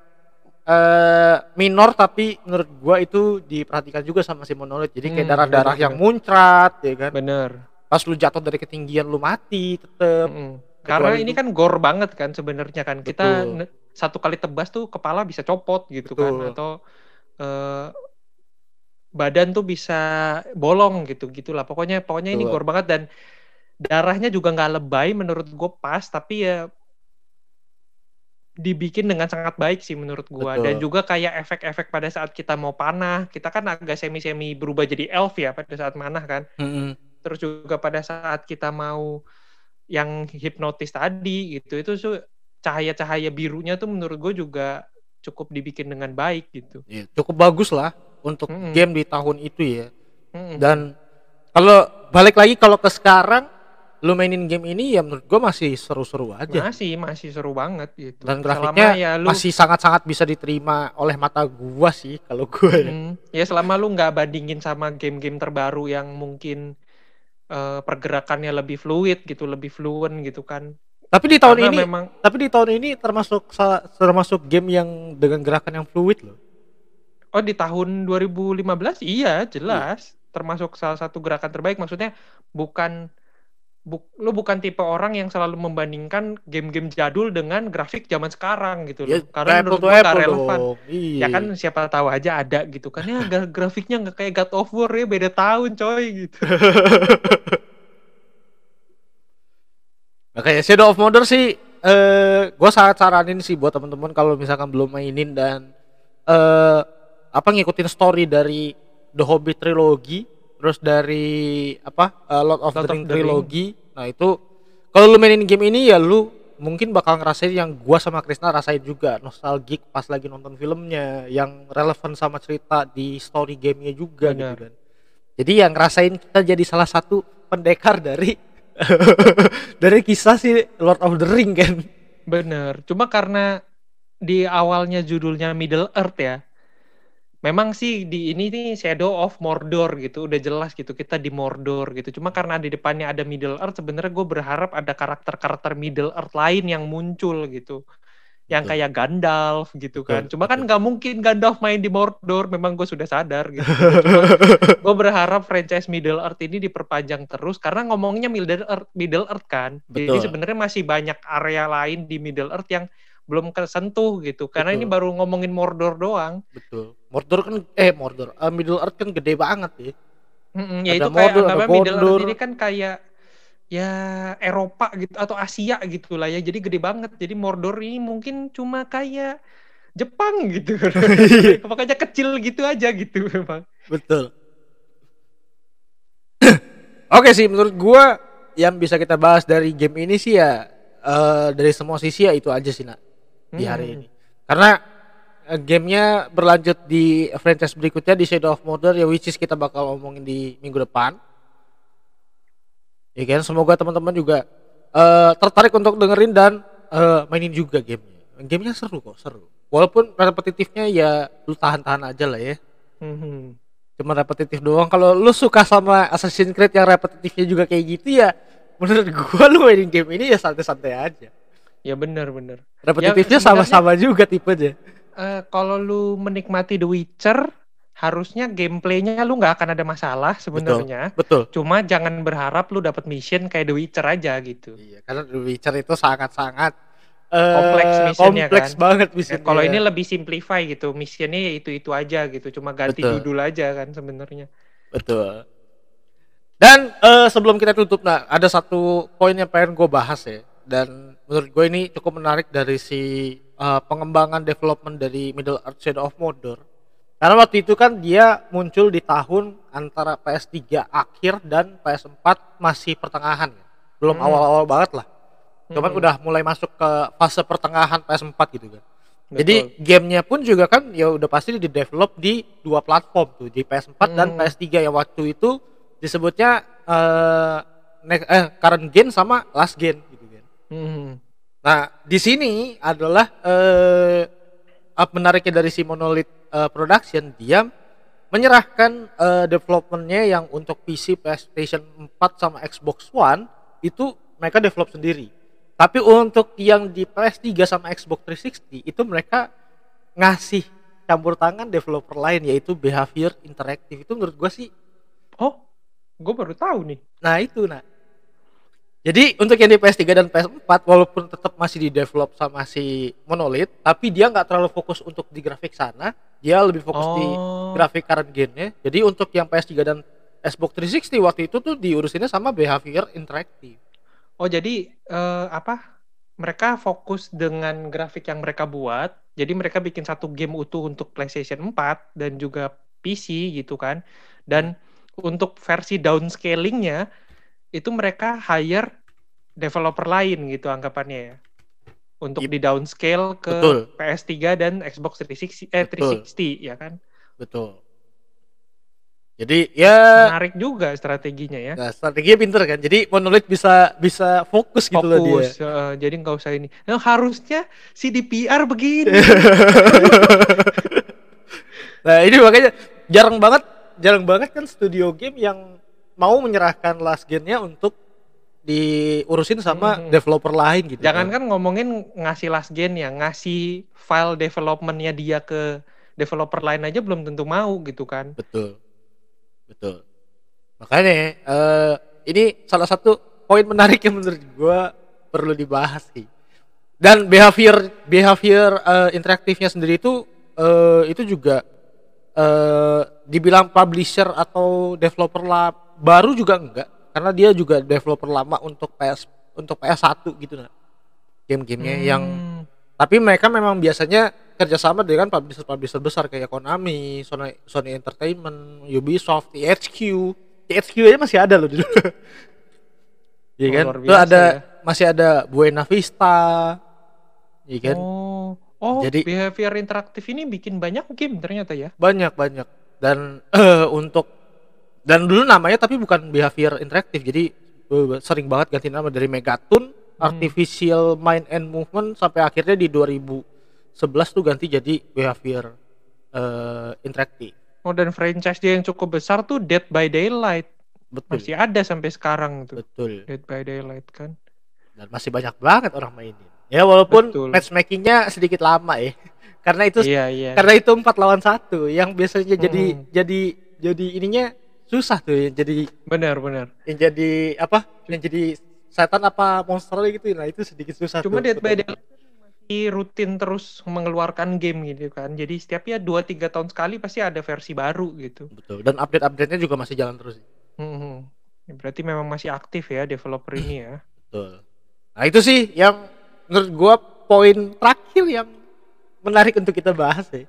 Speaker 1: eh minor tapi menurut gua itu diperhatikan juga sama si monolith jadi kayak
Speaker 2: Hmm,
Speaker 1: darah-darah
Speaker 2: bener,
Speaker 1: yang muncrat ya kan
Speaker 2: bener
Speaker 1: pas lu jatuh dari ketinggian lu mati tetep
Speaker 2: Mm-mm. karena
Speaker 1: Kecuali
Speaker 2: ini
Speaker 1: itu-
Speaker 2: kan gore banget kan sebenarnya kan kita
Speaker 1: Betul.
Speaker 2: ne- satu kali tebas tuh kepala bisa copot gitu kan
Speaker 1: Betul.
Speaker 2: atau eh, badan tuh bisa bolong gitu gitulah pokoknya pokoknya ini
Speaker 1: Betul.
Speaker 2: gore banget dan darahnya juga nggak lebay menurut gue pas tapi ya dibikin dengan sangat baik sih menurut gua
Speaker 1: Betul.
Speaker 2: dan juga kayak efek-efek pada saat kita mau panah kita kan agak semi-semi berubah jadi elf ya pada saat manah kan
Speaker 1: Mm-mm.
Speaker 2: terus juga pada saat kita mau yang hipnotis tadi gitu itu tuh cahaya-cahaya birunya tuh menurut gue juga cukup dibikin dengan baik gitu.
Speaker 1: Iya, cukup bagus lah untuk
Speaker 2: Mm-mm.
Speaker 1: game di tahun itu ya
Speaker 2: Mm-mm.
Speaker 1: dan kalau balik lagi kalau ke sekarang lu mainin game ini ya menurut gua masih seru-seru aja
Speaker 2: masih masih seru banget gitu.
Speaker 1: dan
Speaker 2: Selama
Speaker 1: grafiknya
Speaker 2: ya lu
Speaker 1: masih sangat-sangat bisa diterima oleh mata gua sih kalau gua ya.
Speaker 2: Mm, ya selama lu nggak bandingin sama game-game terbaru yang mungkin eh, pergerakannya lebih fluid gitu, lebih fluent gitu kan.
Speaker 1: Tapi di tahun
Speaker 2: Karena
Speaker 1: ini
Speaker 2: memang
Speaker 1: tapi di tahun ini termasuk salah- termasuk game yang dengan gerakan yang fluid loh.
Speaker 2: Oh di tahun 2015 iya jelas termasuk salah satu gerakan terbaik maksudnya bukan bu, lu bukan tipe orang yang selalu membandingkan game-game jadul dengan grafik zaman sekarang gitu
Speaker 1: Ya,
Speaker 2: loh karena
Speaker 1: apple
Speaker 2: menurut gua nggak
Speaker 1: apple
Speaker 2: relevan.
Speaker 1: Iya.
Speaker 2: ya kan siapa tahu aja ada gitu kan ya gra- grafiknya nggak kayak God of War ya beda tahun coy gitu
Speaker 1: kayak Shadow of Mordor sih eh gua sangat saranin sih buat teman-teman kalau misalkan belum mainin dan eh apa ngikutin story dari The Hobbit trilogy terus dari apa eh, Lord of
Speaker 2: Lord
Speaker 1: the
Speaker 2: of
Speaker 1: Ring
Speaker 2: the Ring.
Speaker 1: trilogy. Nah, itu kalau lu mainin game ini ya lu mungkin bakal ngerasain yang gua sama Krisna rasain juga nostalgic pas lagi nonton filmnya yang relevan sama cerita di story gamenya juga gitu
Speaker 2: Benar.
Speaker 1: kan. Jadi yang ngerasain kita jadi salah satu pendekar dari dari kisah si Lord of the Ring kan.
Speaker 2: bener cuma karena di awalnya judulnya Middle Earth ya memang sih di ini nih Shadow of Mordor gitu udah jelas gitu kita di Mordor gitu cuma karena di depannya ada Middle Earth sebenarnya gue berharap ada karakter-karakter Middle Earth lain yang muncul gitu yang
Speaker 1: Betul.
Speaker 2: kayak Gandalf gitu kan
Speaker 1: Betul,
Speaker 2: cuma kan nggak mungkin Gandalf main di Mordor memang gue sudah sadar gitu gue berharap franchise Middle Earth ini diperpanjang terus karena ngomongnya Middle Earth Middle Earth kan jadi
Speaker 1: Betul.
Speaker 2: sebenarnya masih banyak area lain di Middle Earth yang belum kesentuh gitu karena
Speaker 1: Betul.
Speaker 2: ini baru ngomongin Mordor doang
Speaker 1: Betul. Mordor kan eh Mordor, eh, Middle Earth kan gede banget ya.
Speaker 2: Mm-mm, ya
Speaker 1: Ada
Speaker 2: itu kayak
Speaker 1: Mordor, ada
Speaker 2: anggapnya Middle Earth ini kan kayak ya Eropa gitu atau Asia gitu lah ya jadi gede banget jadi Mordor ini mungkin cuma kayak Jepang gitu makanya kecil gitu aja gitu memang
Speaker 1: Betul. Oke sih menurut gua yang bisa kita bahas dari game ini sih ya eh, dari semua sisi ya itu aja sih nak di hari
Speaker 2: Hmm.
Speaker 1: ini. Karena gamenya berlanjut di franchise berikutnya di Shadow of Mordor ya which is kita bakal ngomongin di minggu depan. Ya kan semoga teman-teman juga eh, tertarik untuk dengerin dan eh, mainin juga gamenya. Gamenya seru kok seru. Walaupun repetitifnya ya lu tahan-tahan aja lah ya.
Speaker 2: Mhm.
Speaker 1: Cuma repetitif doang. Kalau lu suka sama Assassin's Creed yang repetitifnya juga kayak gitu ya, menurut gua lu mainin game ini ya santai-santai aja.
Speaker 2: ya benar benar
Speaker 1: Repetitifnya
Speaker 2: sebenarnya-
Speaker 1: sama-sama juga tipenya.
Speaker 2: Eh, kalau lu menikmati The Witcher, harusnya gameplaynya lu nggak akan ada masalah sebenarnya.
Speaker 1: Betul.
Speaker 2: Cuma jangan berharap lu dapat mission kayak The Witcher aja gitu.
Speaker 1: Iya, karena The Witcher itu sangat-sangat eh,
Speaker 2: Kompleks missionnya
Speaker 1: kompleks
Speaker 2: kan.
Speaker 1: banget
Speaker 2: Ya,
Speaker 1: missionnya.
Speaker 2: kalau ini lebih simplify gitu, missionnya ya itu itu aja gitu, cuma ganti
Speaker 1: Betul.
Speaker 2: judul aja kan sebenarnya.
Speaker 1: betul. Dan eh, sebelum kita tutup, nah ada satu poin yang pengen gue bahas ya. Dan menurut gue ini cukup menarik dari si eh, pengembangan development dari Middle Earth Shadow of Mordor. Karena waktu itu kan dia muncul di tahun antara PS3 akhir dan PS4 masih pertengahan. Belum
Speaker 2: Hmm.
Speaker 1: awal-awal banget lah. Cuman
Speaker 2: Hmm.
Speaker 1: udah mulai masuk ke fase pertengahan PS4 gitu kan. Jadi gamenya pun juga kan ya udah pasti di develop di dua platform tuh di PS4 dan
Speaker 2: Hmm.
Speaker 1: PS3 yang waktu itu disebutnya eh ne- eh current gen sama last gen gitu kan.
Speaker 2: Hmm.
Speaker 1: Nah, di sini adalah eh up menariknya dari si Monolith eh, Production dia menyerahkan eh, developmentnya yang untuk PC, PlayStation 4 sama Xbox One itu mereka develop sendiri. Tapi untuk yang di PS3 sama Xbox 360 itu mereka ngasih campur tangan developer lain yaitu Behavior Interactive itu menurut gua sih
Speaker 2: Oh, gue baru tahu nih.
Speaker 1: Nah itu nah. Jadi untuk yang di PS3 dan PS4 walaupun tetap masih di develop sama si Monolith, tapi dia nggak terlalu fokus untuk di grafik sana, dia lebih fokus di
Speaker 2: Oh,
Speaker 1: grafik current gen-nya. Jadi untuk yang PS3 dan Xbox 360 waktu itu tuh diurusinnya sama Behavior Interactive.
Speaker 2: oh jadi eh, apa? Mereka fokus dengan grafik yang mereka buat. Jadi mereka bikin satu game utuh untuk PlayStation 4 dan juga PC gitu kan. Dan untuk versi downscalingnya itu mereka hire developer lain gitu anggapannya ya. Untuk
Speaker 1: Yep.
Speaker 2: di downscale ke
Speaker 1: Betul.
Speaker 2: PS3 dan Xbox 360 eh
Speaker 1: Betul.
Speaker 2: 360 ya kan.
Speaker 1: Betul. Jadi ya
Speaker 2: Menarik juga strateginya ya.
Speaker 1: nah, strateginya pinter kan. Jadi Monolith bisa bisa fokus gitu loh dia.
Speaker 2: Fokus, eh, jadi nggak usah ini. Nah, harusnya si DPR begini.
Speaker 1: Nah ini makanya jarang banget, jarang banget kan studio game yang mau menyerahkan last gen-nya untuk diurusin sama
Speaker 2: Mhm.
Speaker 1: developer lain gitu.
Speaker 2: Jangan kan ngomongin ngasih last gen ya, ngasih file developmentnya dia ke developer lain aja belum tentu mau gitu kan.
Speaker 1: Betul, betul. Makanya eh, ini salah satu poin menarik yang menurut gua perlu dibahas sih. Dan behavior behavior eh, interaktifnya sendiri itu eh, itu juga eh, dibilang publisher atau developer lah baru juga enggak karena dia juga developer lama untuk PS untuk PS1 gitu nah. Game-gamenya yang
Speaker 2: Hmm,
Speaker 1: tapi mereka memang biasanya kerjasama dengan publisher-publisher besar kayak Konami, Sony, Sony Entertainment, Ubisoft, THQ. THQ aja masih ada loh dulu. Iya
Speaker 2: Oh,
Speaker 1: kan? Itu ada
Speaker 2: ya.
Speaker 1: masih ada Buena Vista. Iya kan?
Speaker 2: Oh, oh
Speaker 1: Jadi-
Speaker 2: behavior interaktif ini bikin banyak game ternyata ya.
Speaker 1: Banyak banyak. Dan eh, untuk dan dulu namanya tapi bukan behavior interaktif. Jadi eh, sering banget ganti nama dari Megaton, Artificial Mind and Movement sampai akhirnya di 2011 tuh ganti jadi behavior eh, interaktif.
Speaker 2: Oh dan franchise dia yang cukup besar tuh Dead by Daylight
Speaker 1: Betul.
Speaker 2: masih ada sampai sekarang tuh.
Speaker 1: Betul.
Speaker 2: Dead by Daylight kan.
Speaker 1: Dan masih banyak banget orang mainin. Ya walaupun
Speaker 2: Betul.
Speaker 1: matchmakingnya sedikit lama ya. Karena itu
Speaker 2: Iya iya.
Speaker 1: karena itu empat lawan satu yang biasanya jadi
Speaker 2: Hmm.
Speaker 1: jadi jadi ininya susah tuh yang jadi
Speaker 2: Benar benar.
Speaker 1: yang jadi apa yang jadi setan apa monster gitu nah itu sedikit susah
Speaker 2: Cuma. Dead by Daylight masih rutin terus mengeluarkan game gitu kan. Jadi setiap ya 2 3 tahun sekali pasti ada versi baru gitu.
Speaker 1: betul dan update update nya juga masih jalan terus
Speaker 2: Hmm. Ya, berarti memang masih aktif ya developer ini ya.
Speaker 1: betul nah itu sih yang menurut gua poin terakhir yang menarik untuk kita bahas ya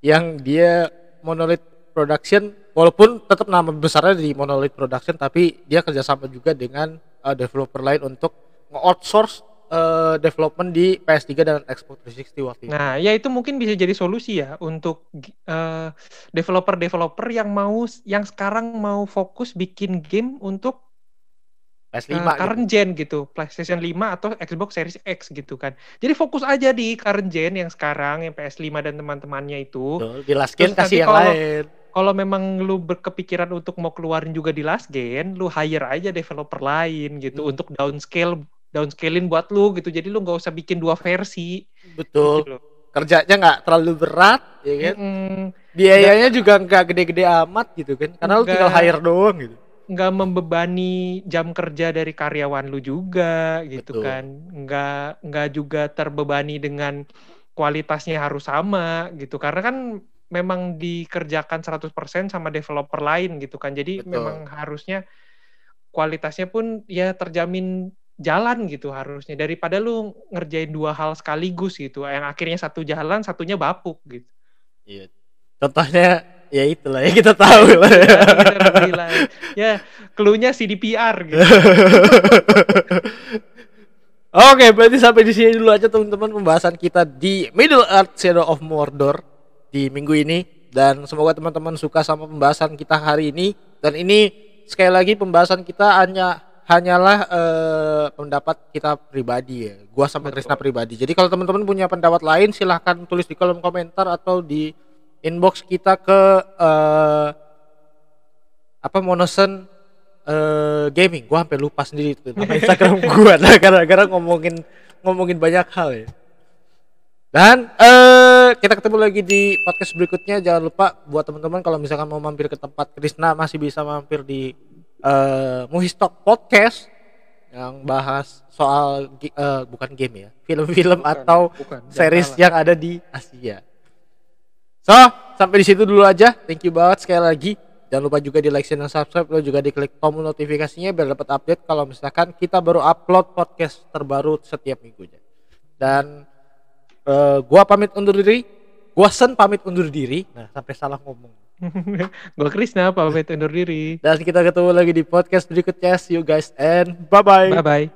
Speaker 1: yang dia Monolith Production walaupun tetap nama besarnya di Monolith Production tapi dia kerjasama juga dengan uh, developer lain untuk nge-outsource uh, development di PS3 dan Xbox 360 waktu itu.
Speaker 2: Nah, ya itu mungkin bisa jadi solusi ya untuk eh, developer-developer yang mau yang sekarang mau fokus bikin game untuk
Speaker 1: PS5
Speaker 2: eh,
Speaker 1: gitu.
Speaker 2: current gen gitu, PlayStation 5 atau Xbox Series X gitu kan. Jadi fokus aja di current gen yang sekarang yang PS5 dan teman-temannya itu.
Speaker 1: Betul, di last gen
Speaker 2: Terus
Speaker 1: kasih yang
Speaker 2: kalau-
Speaker 1: lain.
Speaker 2: Kalau memang lu berkepikiran untuk mau keluarin juga di last gen, lu hire aja developer lain gitu
Speaker 1: Hmm.
Speaker 2: untuk downscale downscaling buat lu gitu. Jadi lu nggak usah bikin dua versi.
Speaker 1: Betul.
Speaker 2: gitu.
Speaker 1: Kerjanya nggak terlalu berat, ya kan?
Speaker 2: Mm-mm.
Speaker 1: Biayanya juga nggak gede-gede amat gitu kan? Karena lu tinggal hire doang gitu.
Speaker 2: Nggak membebani jam kerja dari karyawan lu juga gitu
Speaker 1: Betul.
Speaker 2: kan nggak nggak juga terbebani dengan kualitasnya harus sama gitu karena kan memang dikerjakan 100% sama developer lain gitu kan jadi
Speaker 1: Betul.
Speaker 2: memang harusnya kualitasnya pun ya terjamin jalan gitu harusnya daripada lu ngerjain dua hal sekaligus gitu yang akhirnya satu jalan satunya bapuk gitu
Speaker 1: Iya. Contohnya ya itulah ya kita tahu lah.
Speaker 2: ya, ya clue-nya CDPR gitu
Speaker 1: Oke, berarti sampai di sini dulu aja teman-teman pembahasan kita di Middle Earth Shadow of Mordor di minggu ini dan semoga teman-teman suka sama pembahasan kita hari ini dan ini sekali lagi pembahasan kita hanya hanyalah eh, pendapat kita pribadi ya. Gua sama Krisna pribadi. Jadi kalau teman-teman punya pendapat lain silahkan tulis di kolom komentar atau di inbox kita ke eh, apa Monosen eh, gaming. Gua sampai lupa sendiri itu nama Instagram gua nah, gara-gara ngomongin ngomongin banyak hal ya. Dan eh kita ketemu lagi di podcast berikutnya. Jangan lupa buat teman-teman kalau misalkan mau mampir ke tempat Krisna masih bisa mampir di eh Muhistok Podcast yang bahas soal eh, bukan game ya, film-film atau
Speaker 2: bukan,
Speaker 1: series yang ada di Asia. So, sampai di situ dulu aja. Thank you banget sekali lagi. Jangan lupa juga di like, share, dan subscribe. Lo juga diklik tombol notifikasinya biar dapat update kalau misalkan kita baru upload podcast terbaru setiap minggunya. Dan eh, gua pamit undur diri. Gua Sen pamit undur diri. Nah, sampai salah ngomong.
Speaker 2: Gua Krisna pamit undur diri.
Speaker 1: Dan kita ketemu lagi di podcast berikutnya. See you guys and bye-bye.
Speaker 2: Bye